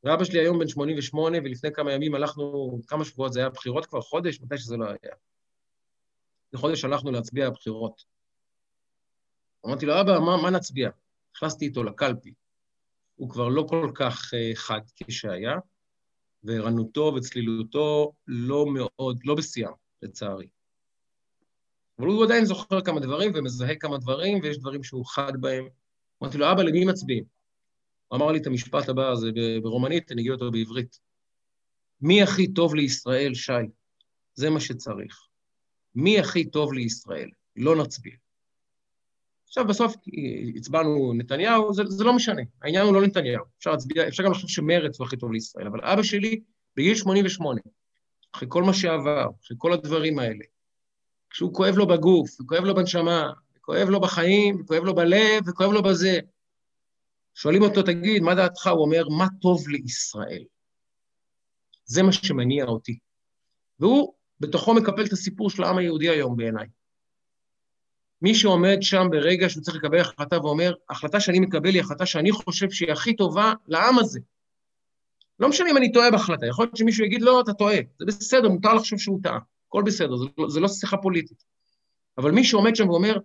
ואבא שלי היום בן 88, ולפני כמה ימים הלכנו, כמה שבועות, זה היה בחירות כבר, חודש, מתי שזה לא היה. לחודש הלכנו להצביע בבחירות. אמרתי לו, אבא, מה, מה נצביע? נכנסתי איתו לקלפי. הוא כבר לא כל כך uh, חד כשהיה, וערנותו וצלילותו לא מאוד, לא בשיאם, לצערי. אבל הוא עדיין זוכר כמה דברים ומזהה כמה דברים, ויש דברים שהוא חד בהם. אמרתי לו, אבא, למי מצביעים? אמר לי את המשפט הבא הזה ברומנית, אני אגיד אותו בעברית. מי הכי טוב לישראל, שי? זה מה שצריך. מי הכי טוב לישראל? לא נצביע. עכשיו, בסוף הצבענו נתניהו, זה, זה לא משנה, העניין הוא לא נתניהו. אפשר להצביע, אפשר גם לחשוב שמרץ הוא הכי טוב לישראל, אבל אבא שלי, בגיל 88, אחרי כל מה שעבר, אחרי כל הדברים האלה, כשהוא כואב לו בגוף, וכואב לו בנשמה, וכואב לו בחיים, וכואב לו בלב, וכואב לו בזה, שואלים אותו, תגיד, מה דעתך? הוא אומר, מה טוב לישראל? זה מה שמניע אותי. והוא בתוכו מקפל את הסיפור של העם היהודי היום בעיניי. מי שעומד שם ברגע שהוא צריך לקבל החלטה ואומר, ההחלטה שאני מקבל היא החלטה שאני חושב שהיא הכי טובה לעם הזה. לא משנה אם אני טועה בהחלטה, יכול להיות שמישהו יגיד, לא, אתה טועה, זה בסדר, מותר לחשוב שהוא טעה, הכל בסדר, זה, לא, זה לא שיחה פוליטית. אבל מי שעומד שם ואומר,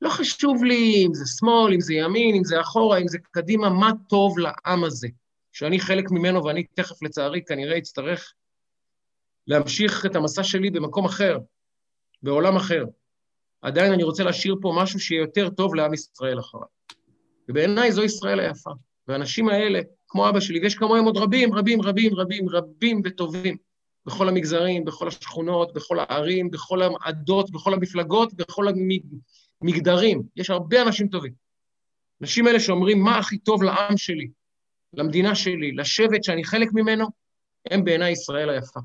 לא חשוב לי אם זה שמאל, אם זה ימין, אם זה אחורה, אם זה קדימה, מה טוב לעם הזה, שאני חלק ממנו ואני תכף, לצערי, כנראה אצטרך להמשיך את המסע שלי במקום אחר, בעולם אחר. עדיין אני רוצה להשאיר פה משהו שיהיה יותר טוב לעם ישראל אחריו. ובעיניי זו ישראל היפה. והאנשים האלה, כמו אבא שלי, ויש כמוהם עוד רבים, רבים, רבים, רבים, רבים וטובים, בכל המגזרים, בכל השכונות, בכל הערים, בכל העדות, בכל המפלגות, בכל המגדרים. יש הרבה אנשים טובים. אנשים האלה שאומרים, מה הכי טוב לעם שלי, למדינה שלי, לשבט שאני חלק ממנו, הם בעיניי ישראל היפה.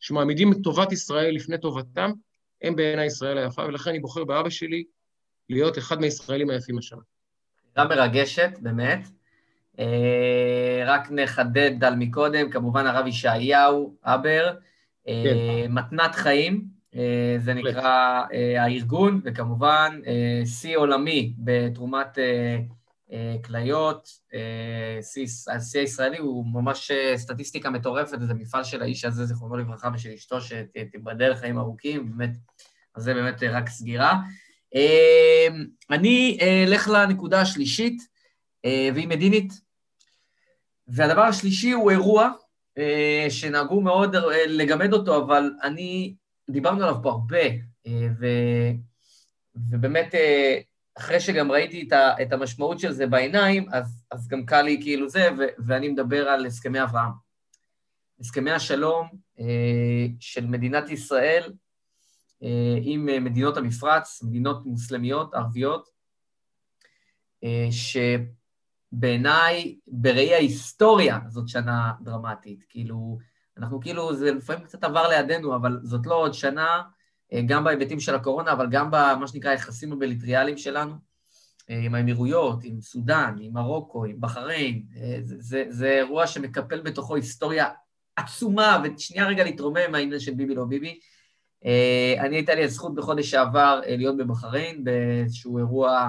שמעמידים את טובת ישראל לפני טובתם, הם בעיניי ישראל היפה, ולכן אני בוחר באבא שלי להיות אחד מהישראלים היפים השנה. בחירה מרגשת, באמת. אה, רק נחדד על מקודם, כמובן הרב ישעיהו אבר, אה, כן. מתנת חיים, זה נקרא הארגון, וכמובן שיא עולמי בתרומת כליות, השיא הישראלי הוא ממש סטטיסטיקה מטורפת, זה מפעל של האיש הזה, זיכרונו לברכה, ושל אשתו, שתיבדל חיים ארוכים, באמת, אז זה באמת רק סגירה. אני אלך לנקודה השלישית, והיא מדינית. והדבר השלישי הוא אירוע שנהגו מאוד לגמד אותו, אבל אני, דיברנו עליו פה הרבה, ו, ובאמת אחרי שגם ראיתי את, את המשמעות של זה בעיניים, אז, אז גם קל לי כאילו זה, ו, ואני מדבר על הסכמי אברהם. הסכמי השלום אה, של מדינת ישראל אה, עם מדינות המפרץ, מדינות מוסלמיות, ערביות, אה, שבעיניי, בראי ההיסטוריה, זאת שנה דרמטית. כאילו, אנחנו כאילו, זה לפעמים קצת עבר לידינו, אבל זאת לא עוד שנה, אה, גם בהיבטים של הקורונה, אבל גם במה שנקרא היחסים הבליטריאליים שלנו, אה, עם האמירויות, עם סודאן, עם מרוקו, עם בחריין. אה, זה, זה, זה אירוע שמקפל בתוכו היסטוריה עצומה, ושנייה רגע להתרומם מהעניין של ביבי לא ביבי. אני הייתה לי הזכות בחודש שעבר להיות בבחריין, באיזשהו אירוע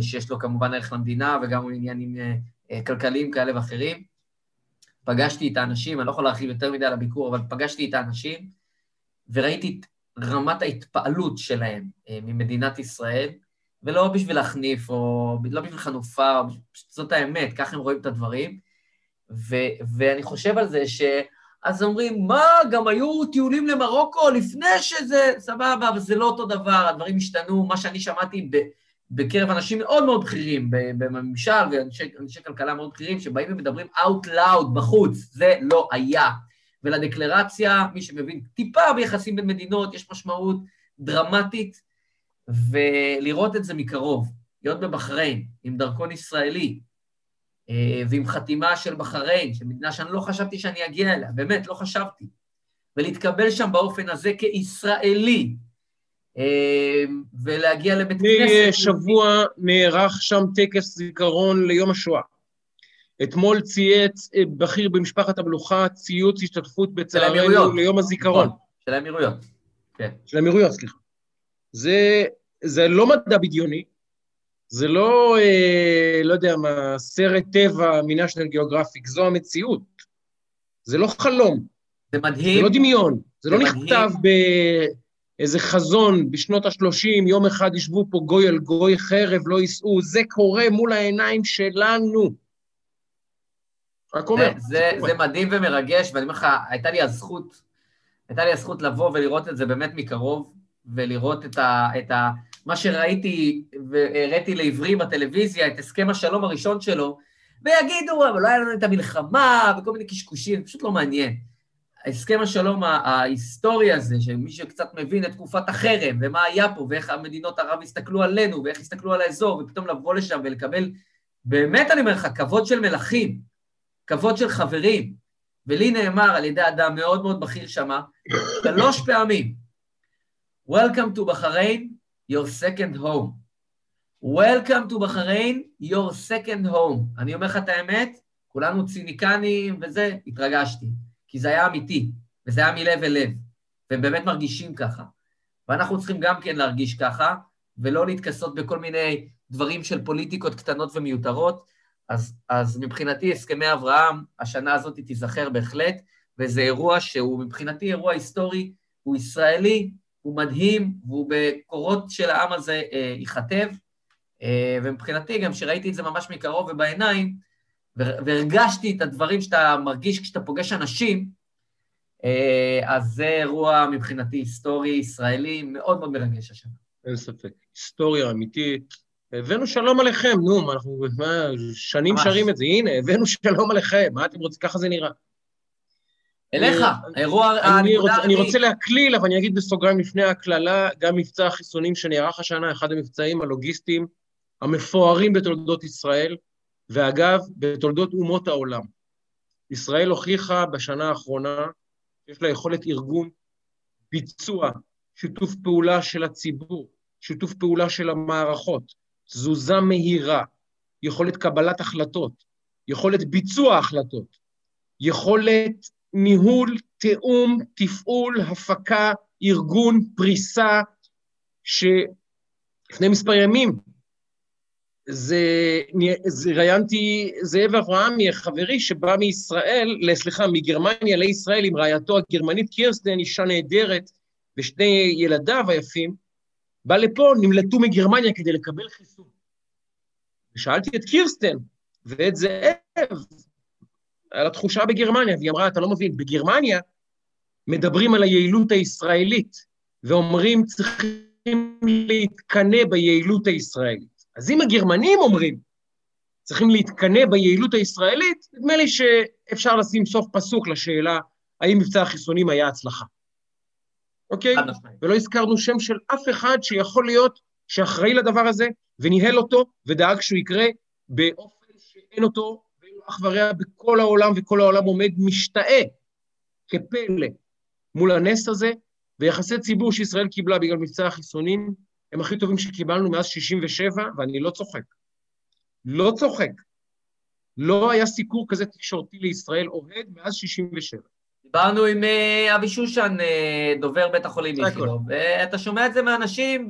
שיש לו כמובן ערך למדינה וגם עניינים כלכליים כאלה ואחרים. פגשתי את האנשים, אני לא יכול להרחיב יותר מדי על הביקור, אבל פגשתי את האנשים, וראיתי את רמת ההתפעלות שלהם אה, ממדינת ישראל, ולא בשביל להחניף, או לא בשביל חנופה, או זאת האמת, ככה הם רואים את הדברים. ו- ואני חושב על זה ש... אז אומרים, מה, גם היו טיולים למרוקו לפני שזה, סבבה, אבל זה לא אותו דבר, הדברים השתנו, מה שאני שמעתי ב- בקרב אנשים מאוד מאוד בכירים בממשל ואנשי כלכלה מאוד בכירים, שבאים ומדברים out loud בחוץ, זה לא היה. ולדקלרציה, מי שמבין טיפה ביחסים בין מדינות, יש משמעות דרמטית, ולראות את זה מקרוב, להיות בבחריין עם דרכון ישראלי, אה, ועם חתימה של בחריין, של מדינה שאני לא חשבתי שאני אגיע אליה, באמת, לא חשבתי. ולהתקבל שם באופן הזה כישראלי, ולהגיע לבית כנסת. שבוע נערך שם טקס זיכרון ליום השואה. אתמול צייץ אה, בכיר במשפחת המלוכה ציוץ השתתפות בצערנו ליום הזיכרון. נכון, של האמירויות, כן. של האמירויות, סליחה. זה, זה לא מדע בדיוני, זה לא, אה, לא יודע מה, סרט טבע מנשיונל גיאוגרפיק, זו המציאות. זה לא חלום. זה מדהים. זה לא דמיון. זה, זה לא מדהים. נכתב באיזה חזון בשנות ה-30, יום אחד ישבו פה גוי על גוי חרב, לא ייסעו. זה קורה מול העיניים שלנו. רק אומר. זה, זה, זה, זה מדהים ומרגש, ואני אומר לך, הייתה לי הזכות, הייתה לי הזכות לבוא ולראות את זה באמת מקרוב, ולראות את ה... את ה מה שראיתי והראיתי לעברי בטלוויזיה, את הסכם השלום הראשון שלו, ויגידו, אבל לא היה לנו את המלחמה, וכל מיני קשקושים, פשוט לא מעניין. הסכם השלום ההיסטורי הזה, שמי שקצת מבין את תקופת החרם, ומה היה פה, ואיך המדינות ערב הסתכלו עלינו, ואיך הסתכלו על האזור, ופתאום לבוא לשם ולקבל, באמת אני אומר לך, כבוד של מלכים, כבוד של חברים. ולי נאמר על ידי אדם מאוד מאוד בכיר שמה, שלוש פעמים, Welcome to Bahrain, your second home. Welcome to Bahrain, your second home. אני אומר לך את האמת, כולנו ציניקנים וזה, התרגשתי. כי זה היה אמיתי, וזה היה מלב אל לב, והם באמת מרגישים ככה. ואנחנו צריכים גם כן להרגיש ככה, ולא להתכסות בכל מיני דברים של פוליטיקות קטנות ומיותרות. אז, אז מבחינתי הסכמי אברהם, השנה הזאת תיזכר בהחלט, וזה אירוע שהוא מבחינתי אירוע היסטורי, הוא ישראלי, הוא מדהים, והוא בקורות של העם הזה אה, ייכתב, אה, ומבחינתי גם שראיתי את זה ממש מקרוב ובעיניים, והרגשתי את הדברים שאתה מרגיש כשאתה פוגש אנשים, אה, אז זה אירוע מבחינתי היסטורי, ישראלי, מאוד מאוד מרגש השנה. אין ספק. היסטוריה אמיתית. הבאנו שלום עליכם, נו, אנחנו מה, שנים ממש. שרים את זה, הנה, הבאנו שלום עליכם, מה אתם רוצים? ככה זה נראה. אליך, האירוע, הנקודה... אני רוצה להקליל, אבל אני אגיד בסוגריים לפני ההקללה, גם מבצע החיסונים שנערך השנה, אחד המבצעים הלוגיסטיים המפוארים בתולדות ישראל, ואגב, בתולדות אומות העולם. ישראל הוכיחה בשנה האחרונה שיש לה יכולת ארגון, ביצוע, שיתוף פעולה של הציבור, שיתוף פעולה של המערכות, תזוזה מהירה, יכולת קבלת החלטות, יכולת ביצוע החלטות, יכולת ניהול, תיאום, תפעול, הפקה, ארגון, פריסה, שלפני מספר ימים זה, זה ראיינתי זאב אברהמי, חברי שבא מישראל, סליחה, מגרמניה לישראל עם רעייתו הגרמנית קירסטן, אישה נהדרת, ושני ילדיו היפים, בא לפה, נמלטו מגרמניה כדי לקבל חיסון. ושאלתי את קירסטן ואת זאב על התחושה בגרמניה, והיא אמרה, אתה לא מבין, בגרמניה מדברים על היעילות הישראלית, ואומרים, צריכים להתקנא ביעילות הישראלית. אז אם הגרמנים אומרים, צריכים להתקנא ביעילות הישראלית, נדמה לי שאפשר לשים סוף פסוק לשאלה האם מבצע החיסונים היה הצלחה. אוקיי? ולא הזכרנו שם של אף אחד שיכול להיות שאחראי לדבר הזה, וניהל אותו, ודאג שהוא יקרה באופן שאין אותו ואין לו אח ורע בכל העולם, וכל העולם עומד משתאה כפלא מול הנס הזה, ויחסי ציבור שישראל קיבלה בגלל מבצע החיסונים הם הכי טובים שקיבלנו מאז 67', ואני לא צוחק. לא צוחק. לא היה סיקור כזה תקשורתי לישראל אוהד מאז 67'. דיברנו עם אה, אבי שושן, אה, דובר בית החולים איכילוב, ואתה שומע את זה מאנשים,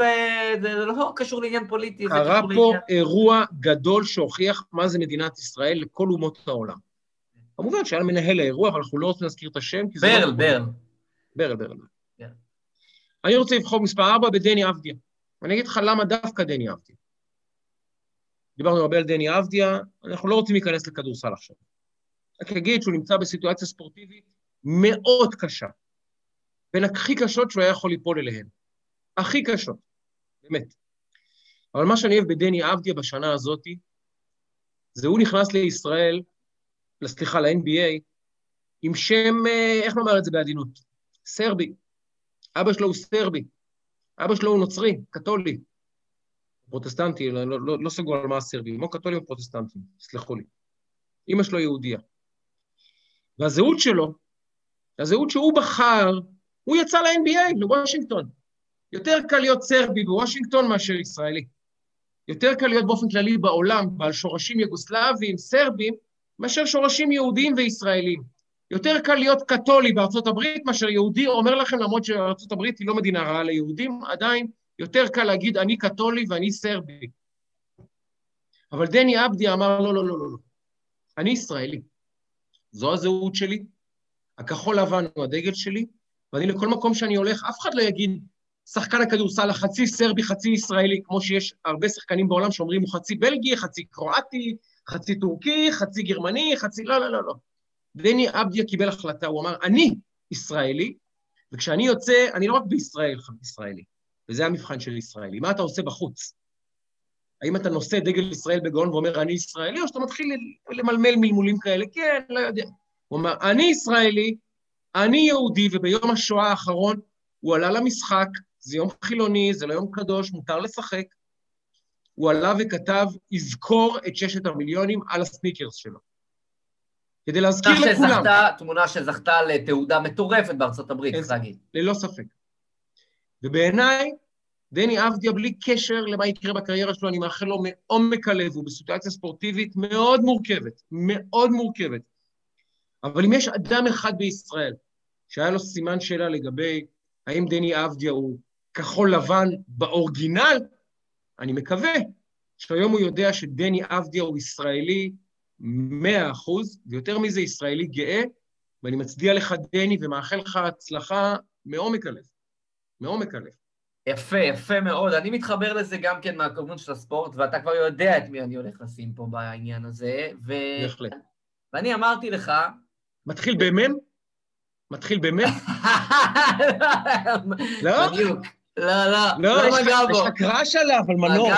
זה לא קשור לעניין פוליטי, זה קשור לעניין... קרה פה אירוע גדול שהוכיח מה זה מדינת ישראל לכל אומות העולם. כמובן שהיה מנהל האירוע, אבל אנחנו לא רוצים להזכיר את השם, כי זה... ברל, לא... ברל. ברל, ברל. אני רוצה לבחור מספר 4 בדני אבדיה. ואני אגיד לך למה דווקא דני אבדיה. דיברנו הרבה על דני אבדיה, אנחנו לא רוצים להיכנס לכדורסל עכשיו. רק אגיד שהוא נמצא בסיטואציה ספורטיבית מאוד קשה, בין הכי קשות שהוא היה יכול ליפול אליהן. הכי קשות, באמת. אבל מה שאני אוהב בדני אבדיה בשנה הזאת, זה הוא נכנס לישראל, סליחה, ל-NBA, עם שם, אה, איך נאמר את זה בעדינות? סרבי. אבא שלו הוא סרבי. אבא שלו הוא נוצרי, קתולי, פרוטסטנטי, לא, לא, לא, לא סגור על מה הסרבים, או קתולים או פרוטסטנטים, סלחו לי. אמא שלו יהודייה. והזהות שלו, הזהות שהוא בחר, הוא יצא ל-NBA, לוושינגטון. יותר קל להיות סרבי בוושינגטון מאשר ישראלי. יותר קל להיות באופן כללי בעולם, בעל שורשים יוגוסלביים, סרבים, מאשר שורשים יהודיים וישראלים. יותר קל להיות קתולי בארצות הברית מאשר יהודי אומר לכם, למרות שארצות הברית היא לא מדינה רעה ליהודים, עדיין יותר קל להגיד אני קתולי ואני סרבי. אבל דני עבדי אמר לא, לא, לא, לא, לא. אני ישראלי. זו הזהות שלי, הכחול לבן הוא הדגל שלי, ואני לכל מקום שאני הולך, אף אחד לא יגיד, שחקן הכדורסל החצי סרבי, חצי ישראלי, כמו שיש הרבה שחקנים בעולם שאומרים הוא חצי בלגי, חצי קרואטי, חצי טורקי, חצי גרמני, חצי... לא, לא, לא, לא. דני אבדיה קיבל החלטה, הוא אמר, אני ישראלי, וכשאני יוצא, אני לא רק בישראל ישראלי, וזה המבחן של ישראלי. מה אתה עושה בחוץ? האם אתה נושא דגל ישראל בגאון ואומר, אני ישראלי, או שאתה מתחיל למלמל מלמולים כאלה? כן, לא יודע. הוא אמר, אני ישראלי, אני יהודי, וביום השואה האחרון הוא עלה למשחק, זה יום חילוני, זה לא יום קדוש, מותר לשחק. הוא עלה וכתב, יזכור את ששת המיליונים על הסניקרס שלו. כדי להזכיר לכולם. שזכתה, תמונה שזכתה לתעודה מטורפת בארצות הברית, צריך להגיד. ללא ספק. ובעיניי, דני אבדיה, בלי קשר למה יקרה בקריירה שלו, אני מאחל לו מעומק הלב, הוא בסיטואציה ספורטיבית מאוד מורכבת, מאוד מורכבת. אבל אם יש אדם אחד בישראל שהיה לו סימן שאלה לגבי האם דני אבדיה הוא כחול לבן באורגינל, אני מקווה שהיום הוא יודע שדני אבדיה הוא ישראלי מאה אחוז, ויותר מזה, ישראלי גאה, ואני מצדיע לך, דני, ומאחל לך הצלחה מעומק הלב. מעומק הלב. יפה, יפה מאוד. אני מתחבר לזה גם כן מהכיוון של הספורט, ואתה כבר יודע את מי אני הולך לשים פה בעניין הזה. ו... בהחלט. ואני אמרתי לך... מתחיל במ"ם? מתחיל במ"ם? לא? בדיוק. לא, לא, לא, לא מגע בו. יש לך קראש עליו, על מנור.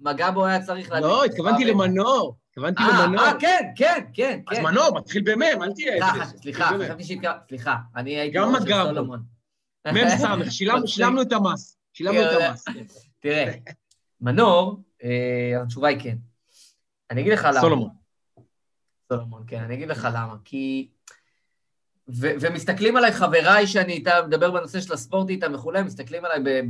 מגע בו היה צריך. לא, התכוונתי למנור. התכוונתי למנור. אה, כן, כן, כן. אז מנור, מתחיל במ"ם, אל תהיה... סליחה, חשבתי סליחה, אני הייתי גם מגע בו. מ"ם סמך, שילמנו את המס. שילמנו את המס. תראה, מנור, אה, התשובה היא כן. אני אגיד לך למה. סולומון. סולומון, כן, אני אגיד לך למה. כי... ו- ומסתכלים עליי חבריי שאני איתם, מדבר בנושא של הספורט איתם וכולי, מסתכלים עליי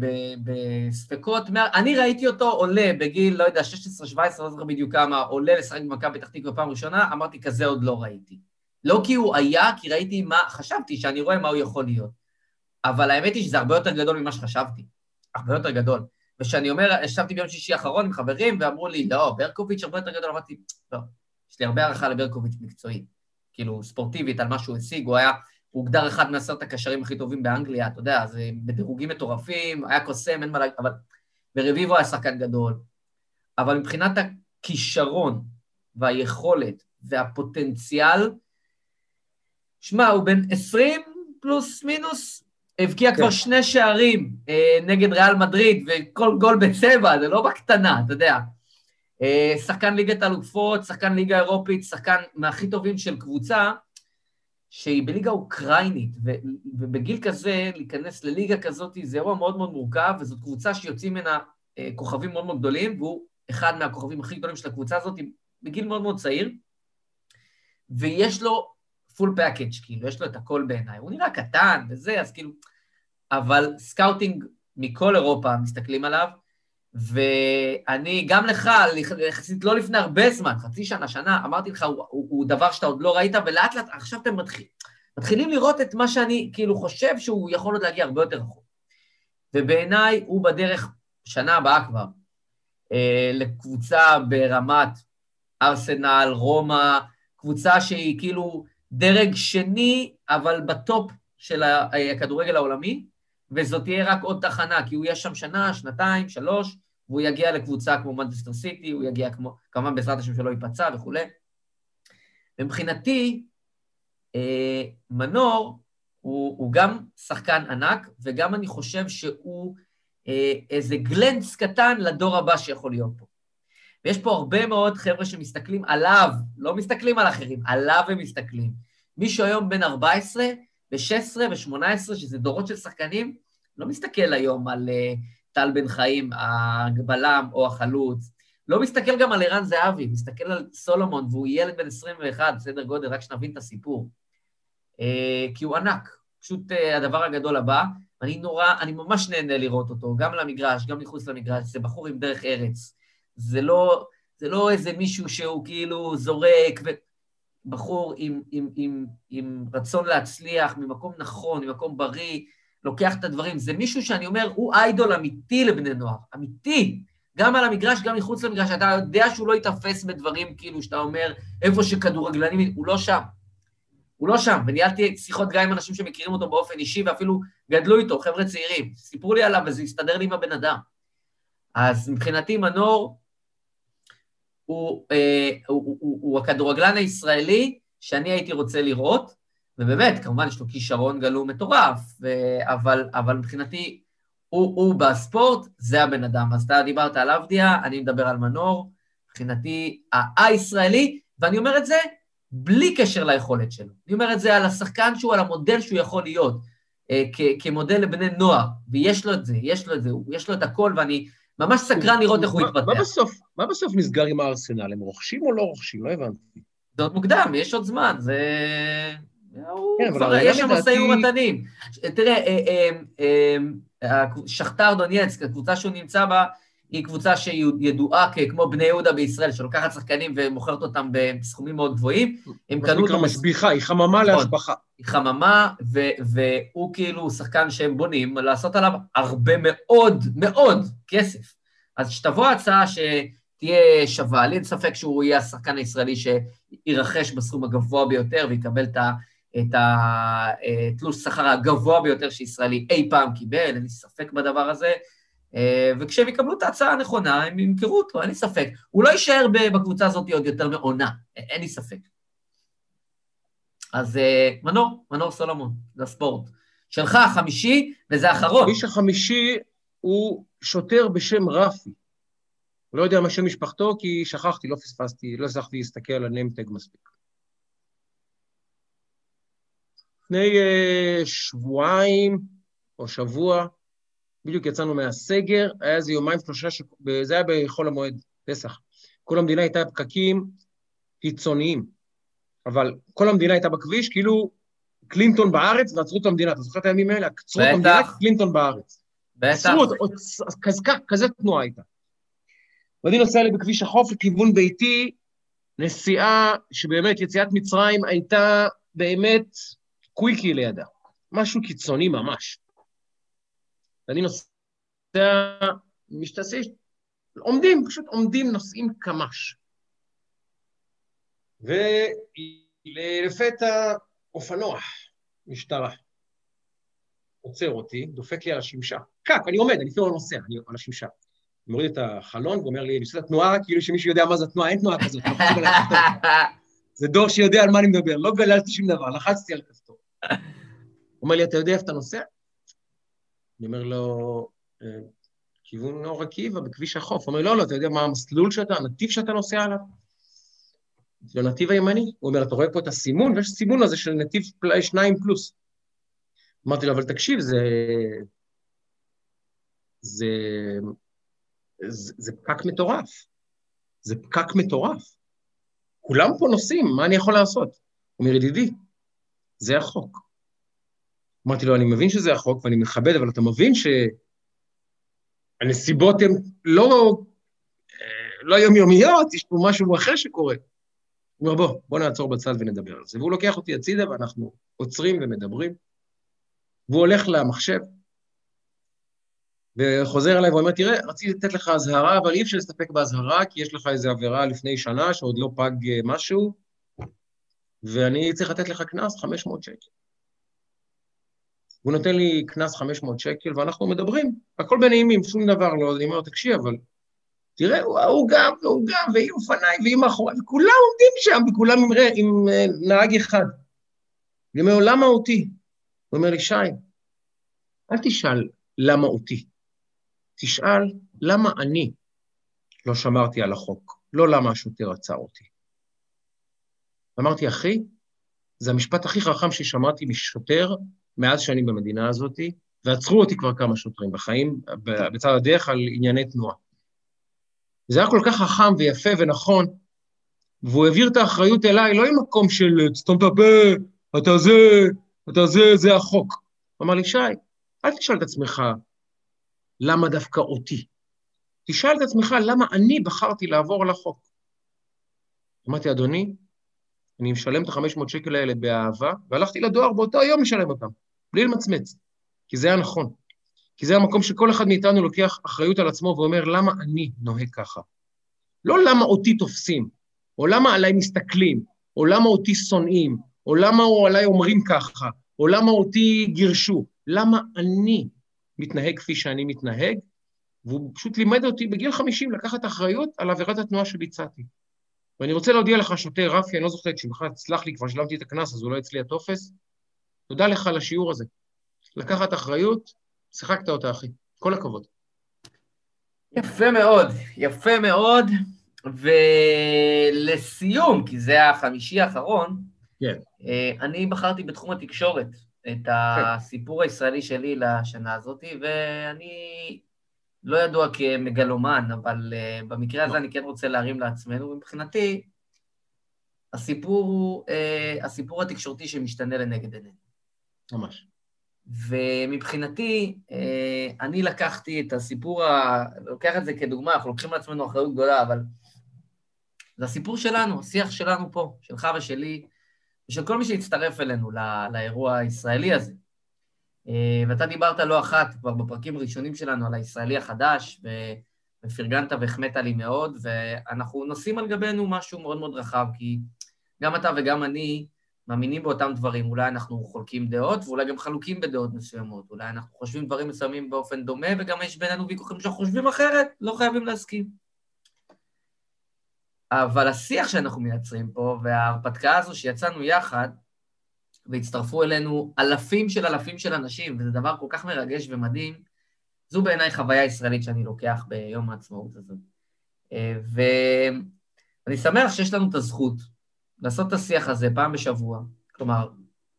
בספקות. אני ראיתי אותו עולה בגיל, לא יודע, 16-17, לא זוכר בדיוק כמה, עולה לשחק במכבי פתח תקווה פעם ראשונה, אמרתי, כזה עוד לא ראיתי. לא כי הוא היה, כי ראיתי מה, חשבתי שאני רואה מה הוא יכול להיות. אבל האמת היא שזה הרבה יותר גדול ממה שחשבתי. הרבה יותר גדול. וכשאני אומר, ישבתי ביום שישי האחרון עם חברים, ואמרו לי, לא, ברקוביץ' הרבה יותר גדול, אמרתי, לא, יש לי הרבה הערכה לברקוביץ' מקצועית. כאילו, ספורטיבית, על מה שהוא השיג, הוא היה, הוא הוגדר אחד מעשרת הקשרים הכי טובים באנגליה, אתה יודע, זה בדירוגים מטורפים, היה קוסם, אין מה להגיד, אבל ברביבו היה שחקן גדול. אבל מבחינת הכישרון והיכולת והפוטנציאל, שמע, הוא בן 20 פלוס מינוס, הבקיע כן. כבר שני שערים אה, נגד ריאל מדריד, וכל גול בצבע, זה לא בקטנה, אתה יודע. אה, שחקן ליגת אלופות, שחקן ליגה אירופית, שחקן מהכי טובים של קבוצה, שהיא בליגה אוקראינית, ובגיל כזה, להיכנס לליגה כזאת זה אירוע מאוד מאוד מורכב, וזאת קבוצה שיוצאים ממנה אה, כוכבים מאוד מאוד גדולים, והוא אחד מהכוכבים הכי גדולים של הקבוצה הזאת, בגיל מאוד מאוד צעיר, ויש לו full package, כאילו, יש לו את הכל בעיניי. הוא נראה קטן וזה, אז כאילו... אבל scouting מכל אירופה מסתכלים עליו, ואני, גם לך, יחסית לא לפני הרבה זמן, חצי שנה, שנה, אמרתי לך, הוא, הוא, הוא דבר שאתה עוד לא ראית, ולאט לאט עכשיו אתם מתחיל, מתחילים לראות את מה שאני כאילו חושב שהוא יכול עוד להגיע הרבה יותר רחוק. ובעיניי הוא בדרך, שנה הבאה כבר, אה, לקבוצה ברמת ארסנל, רומא, קבוצה שהיא כאילו דרג שני, אבל בטופ של הכדורגל העולמי, וזאת תהיה רק עוד תחנה, כי הוא יהיה שם שנה, שנתיים, שלוש, והוא יגיע לקבוצה כמו מנצ'סטר סיטי, הוא יגיע כמו, כמובן בעזרת השם שלא ייפצע וכולי. ומבחינתי, אה, מנור הוא, הוא גם שחקן ענק, וגם אני חושב שהוא אה, איזה גלנץ קטן לדור הבא שיכול להיות פה. ויש פה הרבה מאוד חבר'ה שמסתכלים עליו, לא מסתכלים על אחרים, עליו הם מסתכלים. מישהו היום בן 14 ו-16 ו-18, שזה דורות של שחקנים, לא מסתכל היום על uh, טל בן חיים, הבלם או החלוץ, לא מסתכל גם על ערן זהבי, מסתכל על סולומון, והוא ילד בן 21, בסדר גודל, רק שנבין את הסיפור. Uh, כי הוא ענק, פשוט uh, הדבר הגדול הבא. אני נורא, אני ממש נהנה לראות אותו, גם למגרש, גם מחוץ למגרש, זה בחור עם דרך ארץ. זה לא, זה לא איזה מישהו שהוא כאילו זורק, ו... בחור עם, עם, עם, עם רצון להצליח, ממקום נכון, ממקום בריא, לוקח את הדברים. זה מישהו שאני אומר, הוא איידול אמיתי לבני נוער, אמיתי. גם על המגרש, גם מחוץ למגרש, אתה יודע שהוא לא ייתפס בדברים כאילו שאתה אומר, איפה שכדורגלנים, הוא לא שם. הוא לא שם, וניהלתי שיחות גם עם אנשים שמכירים אותו באופן אישי, ואפילו גדלו איתו, חבר'ה צעירים. סיפרו לי עליו, וזה הסתדר לי עם הבן אדם. אז מבחינתי מנור הוא, אה, הוא, הוא, הוא, הוא הכדורגלן הישראלי שאני הייתי רוצה לראות, ובאמת, כמובן יש לו כישרון גלום מטורף, ו... אבל, אבל מבחינתי, הוא, הוא בספורט, זה הבן אדם. אז אתה דיברת על אבדיה, אני מדבר על מנור, מבחינתי, הישראלי, ואני אומר את זה בלי קשר ליכולת שלו. אני אומר את זה על השחקן שהוא, על המודל שהוא יכול להיות, אה, כ- כמודל לבני נוער, ויש לו את זה, יש לו את זה, יש לו את הכל, ואני ממש סקרן לראות איך הוא יתפתח. מה בסוף, מה בסוף נסגר עם הארסנל? הם רוכשים או לא רוכשים? לא הבנתי. זה עוד מוקדם, יש עוד זמן, זה... כן, יש שם משאים ומתנים. תראה, אה, אה, אה, שכתר דונייצק, הקבוצה שהוא נמצא בה, היא קבוצה שידועה כמו בני יהודה בישראל, שלוקחת שחקנים ומוכרת אותם בסכומים מאוד גבוהים. הם קנו. מה שנקרא משביחה, היא חממה נכון. להשבחה. היא חממה, והוא כאילו שחקן שהם בונים, לעשות עליו הרבה מאוד מאוד כסף. אז כשתבוא הצעה שתהיה שווה, לי אין ספק שהוא יהיה השחקן הישראלי שירכש בסכום הגבוה ביותר ויקבל את התלוש שכר הגבוה ביותר שישראלי אי פעם קיבל, אין לי ספק בדבר הזה. אה, וכשהם יקבלו את ההצעה הנכונה, הם ימכרו אותו, אין לי ספק. הוא לא יישאר בקבוצה הזאת עוד יותר מעונה, אין לי ספק. אז אה, מנור, מנור סולומון, זה הספורט. שלך החמישי, וזה האחרון. האיש החמישי הוא שוטר בשם רפי. לא יודע מה שם משפחתו, כי שכחתי, לא פספסתי, לא הצלחתי להסתכל על הנמטג מספיק. לפני uh, שבועיים או שבוע, בדיוק יצאנו מהסגר, היה איזה יומיים שלושה, ש... זה היה בחול המועד, פסח. כל המדינה הייתה פקקים קיצוניים, אבל כל המדינה הייתה בכביש, כאילו קלינטון בארץ ועצרו את המדינה. אתה זוכר את הימים האלה? עצרו את המדינה, קלינטון בארץ. בטח. עצרו כזה, כזה תנועה הייתה. ואני נוסע לי בכביש החוף לכיוון ביתי, נסיעה שבאמת יציאת מצרים הייתה באמת קוויקי לידה. משהו קיצוני ממש. ואני נוסע, משתעשע, עומדים, פשוט עומדים, נוסעים קמ"ש. ולפתע אופנוע, משטרה, עוצר אותי, דופק לי על השמשה. קק, אני עומד, אני לא נוסע, אני על השמשה. מוריד את החלון ואומר לי, אני עושה את התנועה, כאילו שמישהו יודע מה זה התנועה, אין תנועה כזאת. זה דור שיודע על מה אני מדבר, לא גללתי שום דבר, לחצתי על כפתור. הוא אומר לי, אתה יודע איפה אתה נוסע? אני אומר לו, אה, כיוון אור עקיבא, בכביש החוף. הוא אומר, לא, לא, אתה יודע מה המסלול שאתה, הנתיב שאתה נוסע עליו? זה הנתיב הימני. הוא אומר, אתה רואה פה את הסימון, ויש סימון הזה של נתיב שניים פלוס. אמרתי לו, אבל תקשיב, זה... זה... זה, זה פקק מטורף. זה פקק מטורף. כולם פה נוסעים, מה אני יכול לעשות? הוא אומר, ידידי, זה החוק. אמרתי לו, אני מבין שזה החוק ואני מכבד, אבל אתה מבין שהנסיבות הן לא, לא יומיומיות, יש פה משהו אחר שקורה. הוא אומר, בוא, בוא נעצור בצד ונדבר על זה. והוא לוקח אותי הצידה ואנחנו עוצרים ומדברים. והוא הולך למחשב, וחוזר אליי ואומר, תראה, רציתי לתת לך אזהרה, אבל אי אפשר להסתפק באזהרה, כי יש לך איזו עבירה לפני שנה שעוד לא פג אה, משהו, ואני צריך לתת לך קנס 500 שקל. הוא נותן לי קנס 500 שקל, ואנחנו מדברים, הכל בנעימים, שום דבר לא, אני אומר, תקשיב, אבל תראה, הוא גם, והוא גם, והיא לפניי, והיא מאחורי, וכולם עומדים שם, וכולם עם, עם אה, נהג אחד. אני אומר, למה אותי? הוא אומר לי, שי, אל תשאל למה אותי, תשאל למה אני לא שמרתי על החוק, לא למה השוטר עצר אותי. אמרתי, אחי, זה המשפט הכי חכם ששמעתי משוטר מאז שאני במדינה הזאת, ועצרו אותי כבר כמה שוטרים בחיים, בצד הדרך על ענייני תנועה. זה היה כל כך חכם ויפה ונכון, והוא העביר את האחריות אליי, לא עם מקום של סתום את הפה, אתה זה, אתה זה, זה החוק. הוא אמר לי, שי, אל תשאל את עצמך למה דווקא אותי. תשאל את עצמך למה אני בחרתי לעבור על החוק. אמרתי, אדוני, אני משלם את ה-500 שקל האלה באהבה, והלכתי לדואר באותו היום לשלם אותם, בלי למצמץ, כי זה היה נכון. כי זה המקום שכל אחד מאיתנו לוקח אחריות על עצמו ואומר, למה אני נוהג ככה? לא למה אותי תופסים, או למה עליי מסתכלים, או למה אותי שונאים, או למה עליי אומרים ככה, או למה אותי גירשו, למה אני מתנהג כפי שאני מתנהג, והוא פשוט לימד אותי בגיל 50 לקחת אחריות על עבירת התנועה שביצעתי. ואני רוצה להודיע לך, שוטר רפי, אני לא זוכר את שמך, תסלח לי, כבר שלמתי את הקנס, אז אולי אצלי הטופס. תודה לך על השיעור הזה. לקחת אחריות, שיחקת אותה, אחי. כל הכבוד. יפה מאוד, יפה מאוד. ולסיום, כי זה החמישי האחרון, כן. אה, אני בחרתי בתחום התקשורת את כן. הסיפור הישראלי שלי לשנה הזאת, ואני לא ידוע כמגלומן, אבל uh, במקרה הזה אני כן רוצה להרים לעצמנו, ומבחינתי, הסיפור הוא uh, הסיפור התקשורתי שמשתנה לנגד עינינו. ממש. ומבחינתי, uh, אני לקחתי את הסיפור, ה... לוקח את זה כדוגמה, אנחנו לוקחים לעצמנו אחריות גדולה, אבל זה הסיפור שלנו, השיח שלנו פה, שלך ושלי, ושל כל מי שהצטרף אלינו לא, לאירוע הישראלי הזה. אה, ואתה דיברת לא אחת כבר בפרקים הראשונים שלנו על הישראלי החדש, ופרגנת והחמאת לי מאוד, ואנחנו נושאים על גבינו משהו מאוד מאוד רחב, כי גם אתה וגם אני מאמינים באותם דברים. אולי אנחנו חולקים דעות, ואולי גם חלוקים בדעות מסוימות. אולי אנחנו חושבים דברים מסוימים באופן דומה, וגם יש בינינו ויכוחים שאנחנו חושבים אחרת, לא חייבים להסכים. אבל השיח שאנחנו מייצרים פה, וההרפתקה הזו שיצאנו יחד, והצטרפו אלינו אלפים של אלפים של אנשים, וזה דבר כל כך מרגש ומדהים. זו בעיניי חוויה ישראלית שאני לוקח ביום העצמאות הזאת. אה, ואני שמח שיש לנו את הזכות לעשות את השיח הזה פעם בשבוע, כלומר,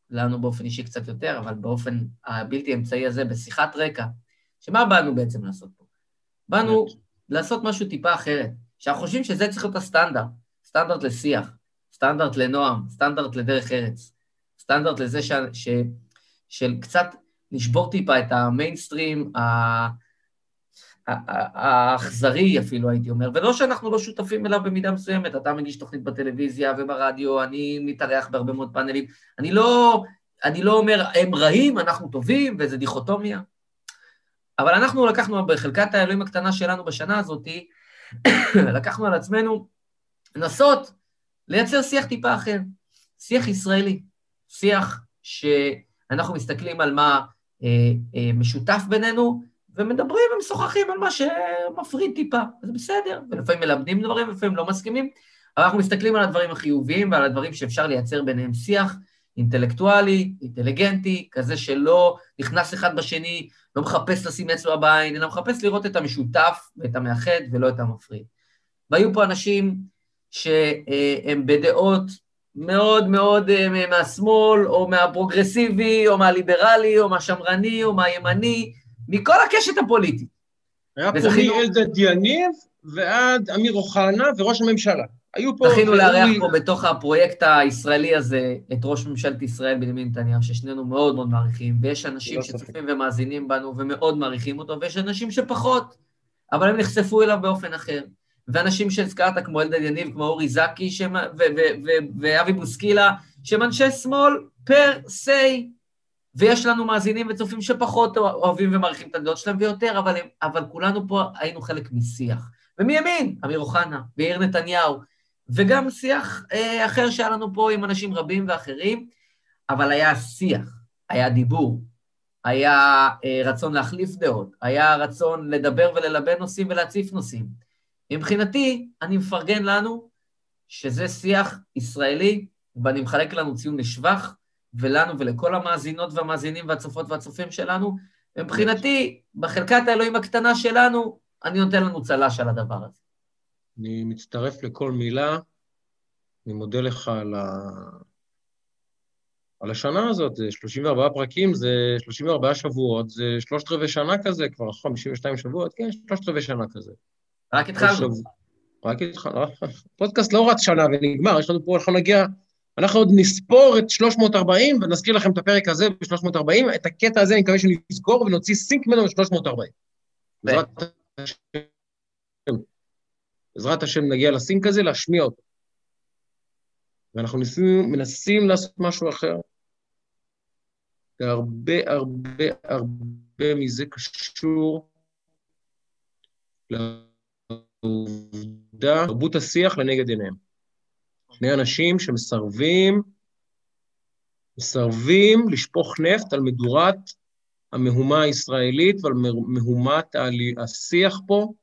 לנו באופן אישי קצת יותר, אבל באופן הבלתי אמצעי הזה, בשיחת רקע, שמה באנו בעצם לעשות פה? באנו לעשות משהו טיפה אחרת, שאנחנו חושבים שזה צריך להיות הסטנדרט, סטנדרט לשיח, סטנדרט לנועם, סטנדרט לדרך ארץ. סטנדרט לזה ש, ש, של קצת לשבור טיפה את המיינסטרים האכזרי אפילו, הייתי אומר, ולא שאנחנו לא שותפים אליו במידה מסוימת, אתה מגיש תוכנית בטלוויזיה וברדיו, אני מתארח בהרבה מאוד פאנלים, אני לא, אני לא אומר, הם רעים, אנחנו טובים, וזה דיכוטומיה. אבל אנחנו לקחנו בחלקת האלוהים הקטנה שלנו בשנה הזאת, לקחנו על עצמנו לנסות לייצר שיח טיפה אחר, שיח ישראלי. שיח שאנחנו מסתכלים על מה אה, אה, משותף בינינו, ומדברים ומשוחחים על מה שמפריד טיפה, זה בסדר, ולפעמים מלמדים דברים, ולפעמים לא מסכימים, אבל אנחנו מסתכלים על הדברים החיוביים ועל הדברים שאפשר לייצר ביניהם שיח אינטלקטואלי, אינטליגנטי, כזה שלא נכנס אחד בשני, לא מחפש לשים אצבע בעין, אלא מחפש לראות את המשותף ואת המאחד ולא את המפריד. והיו פה אנשים שהם בדעות מאוד מאוד אה, מהשמאל, או מהפרוגרסיבי, או מהליברלי, או מהשמרני, או מהימני, מכל הקשת הפוליטית. היה פה מאלדד יניב ועד אמיר אוחנה וראש הממשלה. היו פה... זכינו לארח פה בתוך הפרויקט הישראלי הזה את ראש ממשלת ישראל בנימין נתניהו, ששנינו מאוד מאוד מעריכים, ויש אנשים לא שצופים ומאזינים בנו ומאוד מעריכים אותו, ויש אנשים שפחות, אבל הם נחשפו אליו באופן אחר. ואנשים שהזכרת, כמו אלדד יניב, כמו אורי זקי ואבי בוסקילה, שהם אנשי שמאל פר סי, ויש לנו מאזינים וצופים שפחות אוהבים ומעריכים את הדעות שלהם ויותר, אבל, אבל כולנו פה היינו חלק משיח. ומימין, אמיר אוחנה, ויאיר נתניהו, וגם שיח אה, אחר שהיה לנו פה עם אנשים רבים ואחרים, אבל היה שיח, היה דיבור, היה אה, רצון להחליף דעות, היה רצון לדבר וללבן נושאים ולהציף נושאים. מבחינתי, אני מפרגן לנו שזה שיח ישראלי, ואני מחלק לנו ציון לשבח, ולנו ולכל המאזינות והמאזינים והצופות והצופים שלנו. מבחינתי, בחלקת האלוהים הקטנה שלנו, אני נותן לנו צל"ש על הדבר הזה. אני מצטרף לכל מילה. אני מודה לך על, ה... על השנה הזאת, זה 34 פרקים, זה 34 שבועות, זה שלושת רבעי שנה כזה, כבר 52 שבועות, כן, שלושת רבעי שנה כזה. רק התחלנו. רק התחלנו. פודקאסט לא רץ שנה ונגמר, יש לנו פה, אנחנו נגיע, אנחנו עוד נספור את 340 ונזכיר לכם את הפרק הזה ב-340, את הקטע הזה אני מקווה שנזכור ונוציא סינק ממנו ב-340. בעזרת השם נגיע לסינק הזה, להשמיע אותו. ואנחנו מנסים, מנסים לעשות משהו אחר. והרבה הרבה הרבה מזה קשור לעובדה, תרבות השיח לנגד עיניהם. שני אנשים שמסרבים, מסרבים לשפוך נפט על מדורת המהומה הישראלית ועל מהומת השיח פה,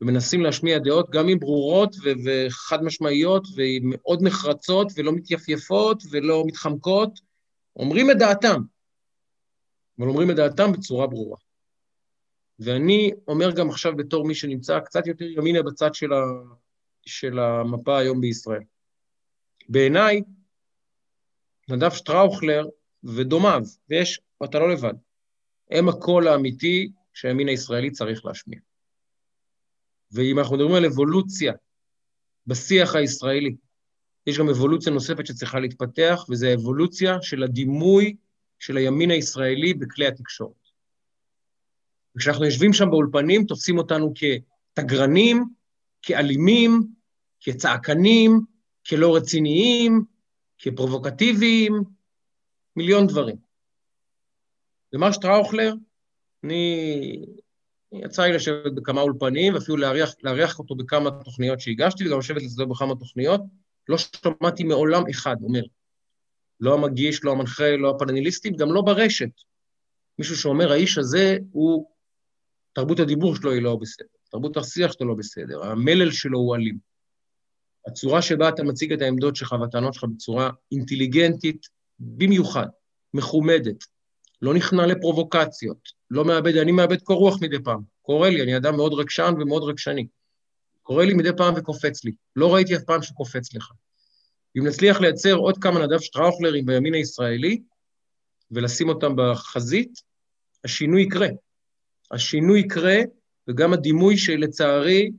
ומנסים להשמיע דעות גם אם ברורות ו- וחד משמעיות ומאוד נחרצות ולא מתייפייפות ולא מתחמקות, אומרים את דעתם, אבל אומרים את דעתם בצורה ברורה. ואני אומר גם עכשיו בתור מי שנמצא קצת יותר ימינה בצד של, ה, של המפה היום בישראל. בעיניי, נדב שטראוכלר ודומיו, ויש, אתה לא לבד, הם הקול האמיתי שהימין הישראלי צריך להשמיע. ואם אנחנו מדברים על אבולוציה בשיח הישראלי, יש גם אבולוציה נוספת שצריכה להתפתח, וזו האבולוציה של הדימוי של הימין הישראלי בכלי התקשורת. וכשאנחנו יושבים שם באולפנים, תופסים אותנו כתגרנים, כאלימים, כצעקנים, כלא רציניים, כפרובוקטיביים, מיליון דברים. ומר שטראוכלר, אני... יצא לי לשבת בכמה אולפנים, ואפילו להריח, להריח אותו בכמה תוכניות שהגשתי, וגם לשבת לצדו בכמה תוכניות. לא שמעתי מעולם אחד אומר, לא המגיש, לא המנחה, לא הפאנליסטים, גם לא ברשת. מישהו שאומר, האיש הזה הוא תרבות הדיבור שלו היא לא בסדר, תרבות השיח שלו לא בסדר, המלל שלו הוא אלים. הצורה שבה אתה מציג את העמדות שלך והטענות שלך בצורה אינטליגנטית במיוחד, מכומדת, לא נכנע לפרובוקציות, לא מאבד, אני מאבד קור רוח מדי פעם. קורה לי, אני אדם מאוד רגשן ומאוד רגשני. קורה לי מדי פעם וקופץ לי. לא ראיתי אף פעם שקופץ לך. אם נצליח לייצר עוד כמה נדב שטראוכלרים בימין הישראלי ולשים אותם בחזית, השינוי יקרה. השינוי יקרה, וגם הדימוי שלצערי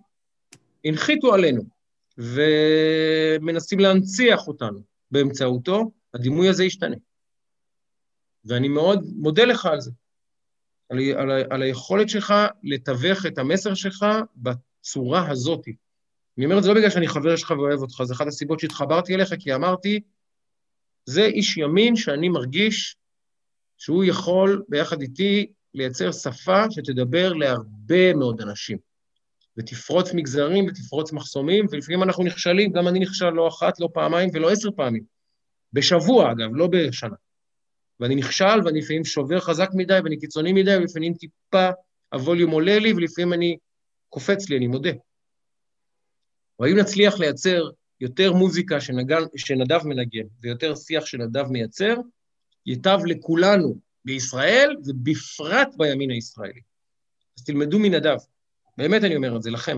הנחיתו עלינו, ומנסים להנציח אותנו באמצעותו, הדימוי הזה ישתנה. ואני מאוד מודה לך על זה, על, על, על היכולת שלך לתווך את המסר שלך בצורה הזאת. אני אומר את זה לא בגלל שאני חבר שלך ואוהב אותך, זה אחת הסיבות שהתחברתי אליך, כי אמרתי, זה איש ימין שאני מרגיש שהוא יכול ביחד איתי לייצר שפה שתדבר להרבה מאוד אנשים, ותפרוץ מגזרים ותפרוץ מחסומים, ולפעמים אנחנו נכשלים, גם אני נכשל לא אחת, לא פעמיים ולא עשר פעמים. בשבוע, אגב, לא בשנה. ואני נכשל, ואני לפעמים שובר חזק מדי, ואני קיצוני מדי, ולפעמים טיפה הווליום עולה לי, ולפעמים אני קופץ לי, אני מודה. או האם נצליח לייצר יותר מוזיקה שנגל, שנדב מנגן ויותר שיח שנדב מייצר, ייטב לכולנו, בישראל, ובפרט בימין הישראלי. אז תלמדו מנדב. באמת אני אומר את זה לכם.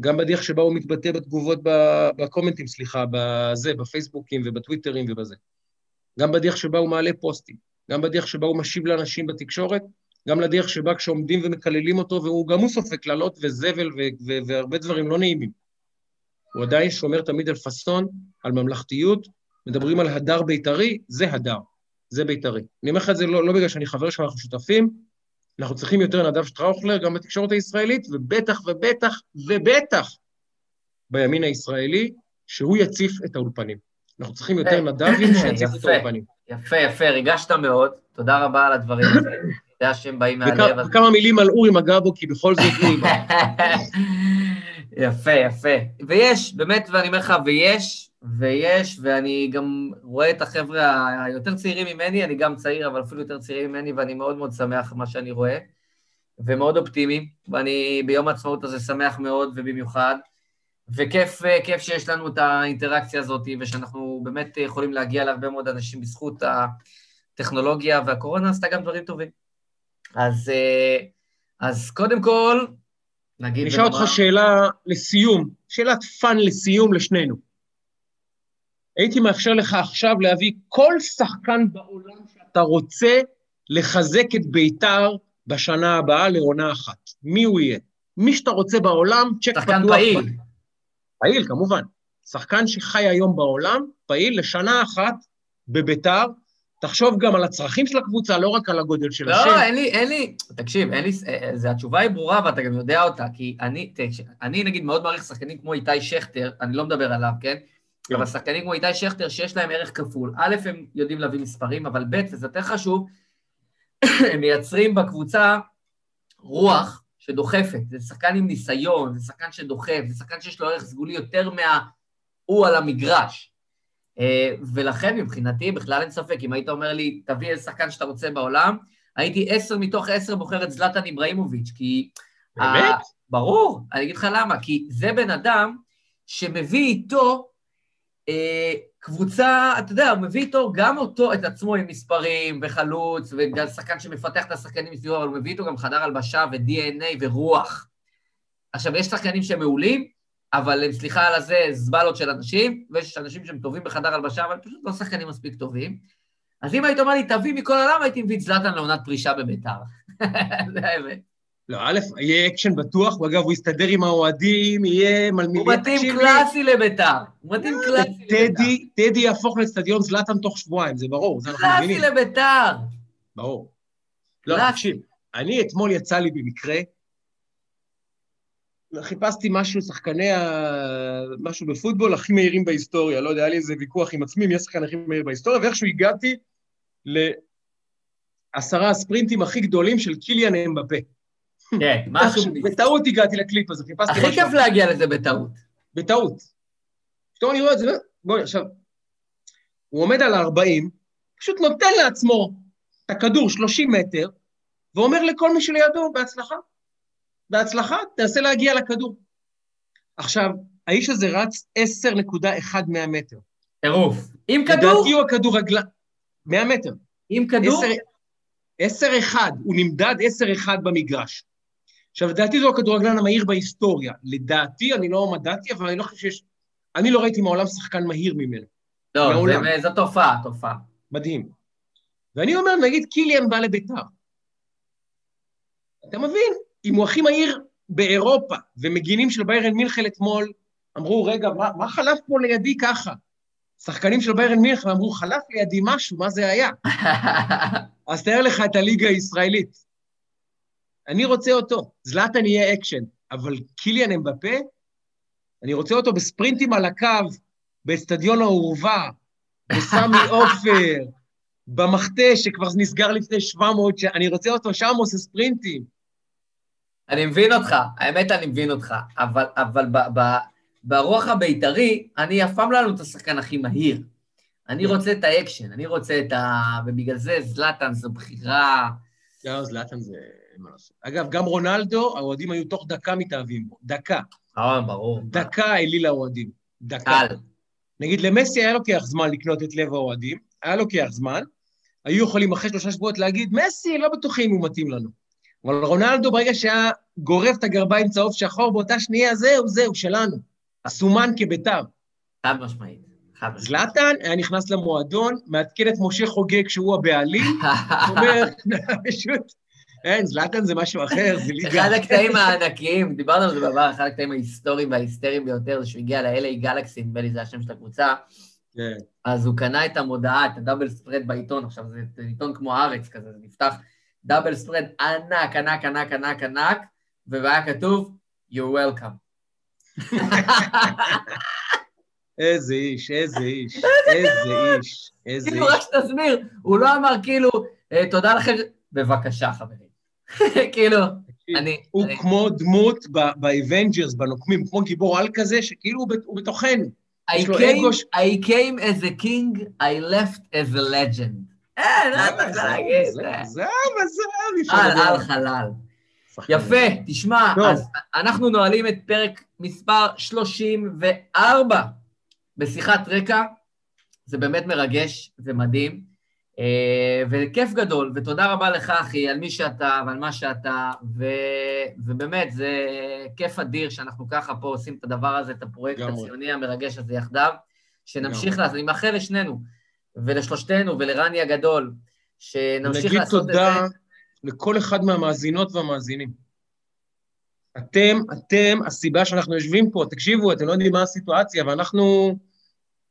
גם בדרך שבה הוא מתבטא בתגובות, בקומנטים, סליחה, בזה, בפייסבוקים ובטוויטרים ובזה. גם בדרך שבה הוא מעלה פוסטים, גם בדרך שבה הוא משיב לאנשים בתקשורת, גם לדרך שבה כשעומדים ומקללים אותו, והוא גם הוא סופג קללות וזבל והרבה דברים לא נעימים. הוא עדיין שומר תמיד על פאסון, על ממלכתיות, מדברים על הדר בית"רי, זה הדר. זה בית"רי. אני אומר לך את זה לא, לא בגלל שאני חבר שלך, אנחנו שותפים, אנחנו צריכים יותר נדב שטראוכלר גם בתקשורת הישראלית, ובטח ובטח ובטח בימין הישראלי, שהוא יציף את האולפנים. אנחנו צריכים יותר נדבים שיציפו את האולפנים. יפה, יפה, ריגשת מאוד, תודה רבה על הדברים האלה. יודע שהם באים מהלב. וכמה מילים על אורי מגבו, כי בכל זאת אורי יפה, יפה. ויש, באמת, ואני אומר לך, ויש ויש, ואני גם רואה את החבר'ה היותר צעירים ממני, אני גם צעיר, אבל אפילו יותר צעירים ממני, ואני מאוד מאוד שמח מה שאני רואה, ומאוד אופטימי, ואני ביום העצמאות הזה שמח מאוד ובמיוחד, וכיף כיף שיש לנו את האינטראקציה הזאת, ושאנחנו באמת יכולים להגיע להרבה מאוד אנשים בזכות הטכנולוגיה, והקורונה עשתה גם דברים טובים. אז, אז קודם כל, נגיד... נשאל אותך שאלה לסיום, שאלת fun לסיום לשנינו. הייתי מאפשר לך עכשיו להביא כל שחקן בעולם שאתה רוצה לחזק את בית"ר בשנה הבאה לעונה אחת. מי הוא יהיה? מי שאתה רוצה בעולם, צ'ק פתוח. שחקן פעיל. פעיל, כמובן. שחקן שחי היום בעולם, פעיל לשנה אחת בביתר. תחשוב גם על הצרכים של הקבוצה, לא רק על הגודל של לא, השם. לא, אין לי, אין לי, תקשיב, אין לי, אה, זה, התשובה היא ברורה ואתה גם יודע אותה, כי אני, תקשיב, אני נגיד מאוד מעריך שחקנים כמו איתי שכטר, אני לא מדבר עליו, כן? כן. אבל שחקנים כמו איתי שכטר, שיש להם ערך כפול, א', הם יודעים להביא מספרים, אבל ב', וזה יותר חשוב, הם מייצרים בקבוצה רוח שדוחפת. זה שחקן עם ניסיון, זה שחקן שדוחף, זה שחקן שיש לו ערך סגולי יותר מההוא על המגרש. אה, ולכן מבחינתי בכלל אין ספק, אם היית אומר לי, תביא איזה שחקן שאתה רוצה בעולם, הייתי עשר מתוך עשר בוחר את זלטן איבראימוביץ', כי... באמת? ה... ברור, אני אגיד לך למה, כי זה בן אדם שמביא איתו קבוצה, אתה יודע, הוא מביא איתו גם אותו, את עצמו עם מספרים וחלוץ, וגם שחקן שמפתח את השחקנים מסביבו, אבל הוא מביא איתו גם חדר הלבשה ו-DNA ורוח. עכשיו, יש שחקנים שהם מעולים, אבל הם, סליחה על הזה, זבלות של אנשים, ויש אנשים שהם טובים בחדר הלבשה, אבל פשוט לא שחקנים מספיק טובים. אז אם היית אומר לי, תביא מכל העולם, הייתי מביא את זלאטן לעונת פרישה בביתר. זה האמת. לא, א', יהיה אקשן בטוח, ואגב, הוא יסתדר עם האוהדים, יהיה מלמידי... הוא מתאים קלאסי לביתר. הוא מתאים לא, קלאסי לביתר. טדי יהפוך לאצטדיון זלאטן תוך שבועיים, זה ברור, זה אנחנו מבינים. קלאסי לביתר. ברור. לא, תקשיב, אני אתמול יצא לי במקרה, חיפשתי משהו, שחקני ה... משהו בפוטבול הכי מהירים בהיסטוריה, לא יודע, היה לי איזה ויכוח עם עצמי, מי השחקן הכי מהיר בהיסטוריה, ואיכשהו הגעתי לעשרה הספרינטים הכי גדולים של קיליאן אמבפה. כן, משהו... בטעות הגעתי לקליפ הזה, חיפשתי משהו... הכי כיף להגיע לזה בטעות. בטעות. פתאום אני רואה את זה, בואי, עכשיו, הוא עומד על ה-40, פשוט נותן לעצמו את הכדור 30 מטר, ואומר לכל מי שלידו, בהצלחה. בהצלחה, תנסה להגיע לכדור. עכשיו, האיש הזה רץ 10.1 100 מטר. טירוף. עם כדור? לדעתי הוא הכדורגלן... 100 מטר. עם כדור? 10-1, הוא נמדד 10-1 במגרש. עכשיו, לדעתי זו הכדורגלן המהיר בהיסטוריה. לדעתי, אני לא מדעתי, אבל אני לא חושב שיש... אני לא ראיתי מעולם שחקן מהיר ממנו. לא. זה, זו תופעה, תופעה. מדהים. ואני אומר, נגיד קיליאן בא לביתר. אתה מבין? אם הוא הכי מהיר באירופה, ומגינים של ביירן מינכן אתמול אמרו, רגע, מה, מה חלף פה לידי ככה? שחקנים של ביירן מינכן אמרו, חלף לידי משהו, מה זה היה? אז תאר לך את הליגה הישראלית. אני רוצה אותו, זלאטן יהיה אקשן, אבל קיליאן אמבפה, אני רוצה אותו בספרינטים על הקו, באצטדיון האורווה, בסמי עופר, במחטה שכבר נסגר לפני 700 שנה, אני רוצה אותו שם עושה ספרינטים. אני מבין אותך, האמת אני מבין אותך, אבל, אבל ב, ב, ברוח הבית"רי, אני אף פעם לא היה לנו את השחקן הכי מהיר. אני רוצה את האקשן, אני רוצה את ה... ובגלל זה זלאטן זו בחירה... לא, זלאטן זה... מה לעשות. אגב, גם רונלדו, האוהדים היו תוך דקה מתאהבים בו. דקה. אה, ברור. דקה העליל האוהדים. דקה. קל. נגיד, למסי היה לוקח זמן לקנות את לב האוהדים, היה לוקח זמן, היו יכולים אחרי שלושה שבועות להגיד, מסי, לא בטוחים הוא מתאים לנו. אבל רונלדו, ברגע שהיה גורף את הגרביים צהוב שחור, באותה שנייה, זהו, זהו, שלנו. סומן כביתר. חד משמעית. זלאטן היה נכנס למועדון, מעדכן את משה חוגג שהוא הבעלים, אומר, פשוט, אין, זלאטן זה משהו אחר, זה ליגה. אחד הקטעים הענקיים, דיברנו על זה בעבר, אחד הקטעים ההיסטוריים וההיסטריים ביותר, זה שהוא הגיע ל-LA גלקסי, נדמה לי זה השם של הקבוצה. כן. אז הוא קנה את המודעה, את הדאבל ספרד בעיתון, עכשיו זה עיתון כמו הארץ כזה, זה נפתח דאבל ספרד ענק, ענק, ענק, ענק, ענק, והיה כתוב, you're welcome. איזה איש, איזה איש, איזה איש, איזה כאילו, איש. כאילו, רק שתסביר, הוא לא אמר כאילו, אה, תודה לכם, בבקשה, חברים. כאילו, אני... הוא כמו דמות ב Avengers, בנוקמים, כמו גיבור על כזה, שכאילו הוא בתוכנו. I came as a king, I left as a legend. אין, אין מה להגיד. זהו, זהו, על על חלל. יפה, תשמע, אז אנחנו נועלים את פרק מספר 34 בשיחת רקע. זה באמת מרגש ומדהים, אה, וכיף גדול, ותודה רבה לך, אחי, על מי שאתה ועל מה שאתה, ו... ובאמת, זה כיף אדיר שאנחנו ככה פה עושים את הדבר הזה, את הפרויקט הציוני המרגש הזה יחדיו, שנמשיך לעשות, אני מאחל לשנינו, ולשלושתנו, ולרני הגדול, שנמשיך לעשות את זה. נגיד תודה לכל אחד מהמאזינות והמאזינים. אתם, אתם הסיבה שאנחנו יושבים פה, תקשיבו, אתם לא יודעים מה הסיטואציה, ואנחנו...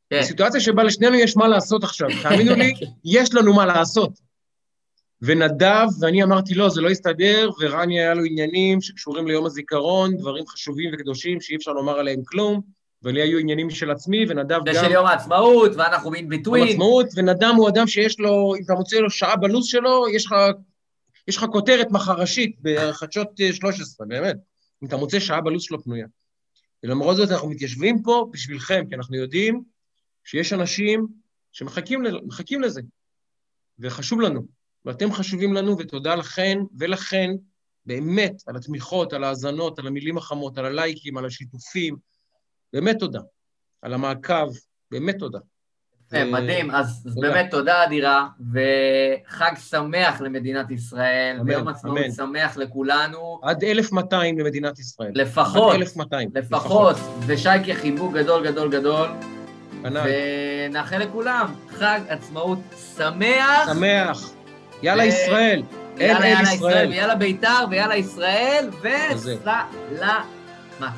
כן. סיטואציה שבה לשנינו יש מה לעשות עכשיו, תאמינו לי, כן. יש לנו מה לעשות. ונדב, ואני אמרתי, לא, זה לא יסתדר, ורני היה לו עניינים שקשורים ליום הזיכרון, דברים חשובים וקדושים שאי אפשר לומר עליהם כלום, ולי היו עניינים של עצמי, ונדב גם... ושל יום העצמאות, ואנחנו בין ביטווין. יום העצמאות, ונדב הוא אדם שיש לו, אם אתה מוצא לו שעה בלו"ז שלו, יש לך, יש לך כותרת מחרשית בחדשות 13, באמת. אם אתה מוצא שעה בלו"ז שלו פנויה. ולמרות זאת אנחנו מתיישבים פה בשבילכם, כי אנחנו יודעים שיש אנשים שמחכים לזה, וחשוב לנו, ואתם חשובים לנו, ותודה לכן ולכן, באמת, על התמיכות, על ההאזנות, על המילים החמות, על הלייקים, על השיתופים, באמת תודה. על המעקב, באמת תודה. כן, מדהים, אז באמת תודה אדירה, וחג שמח למדינת ישראל, ויום עצמאות שמח לכולנו. עד 1200 למדינת ישראל. לפחות. עד 1200. לפחות, ושייקה חיבוק גדול גדול גדול. ונאחל לכולם חג עצמאות שמח. שמח. יאללה ישראל. יאללה, יאללה ישראל. ויאללה בית"ר, ויאללה ישראל, וסלמה.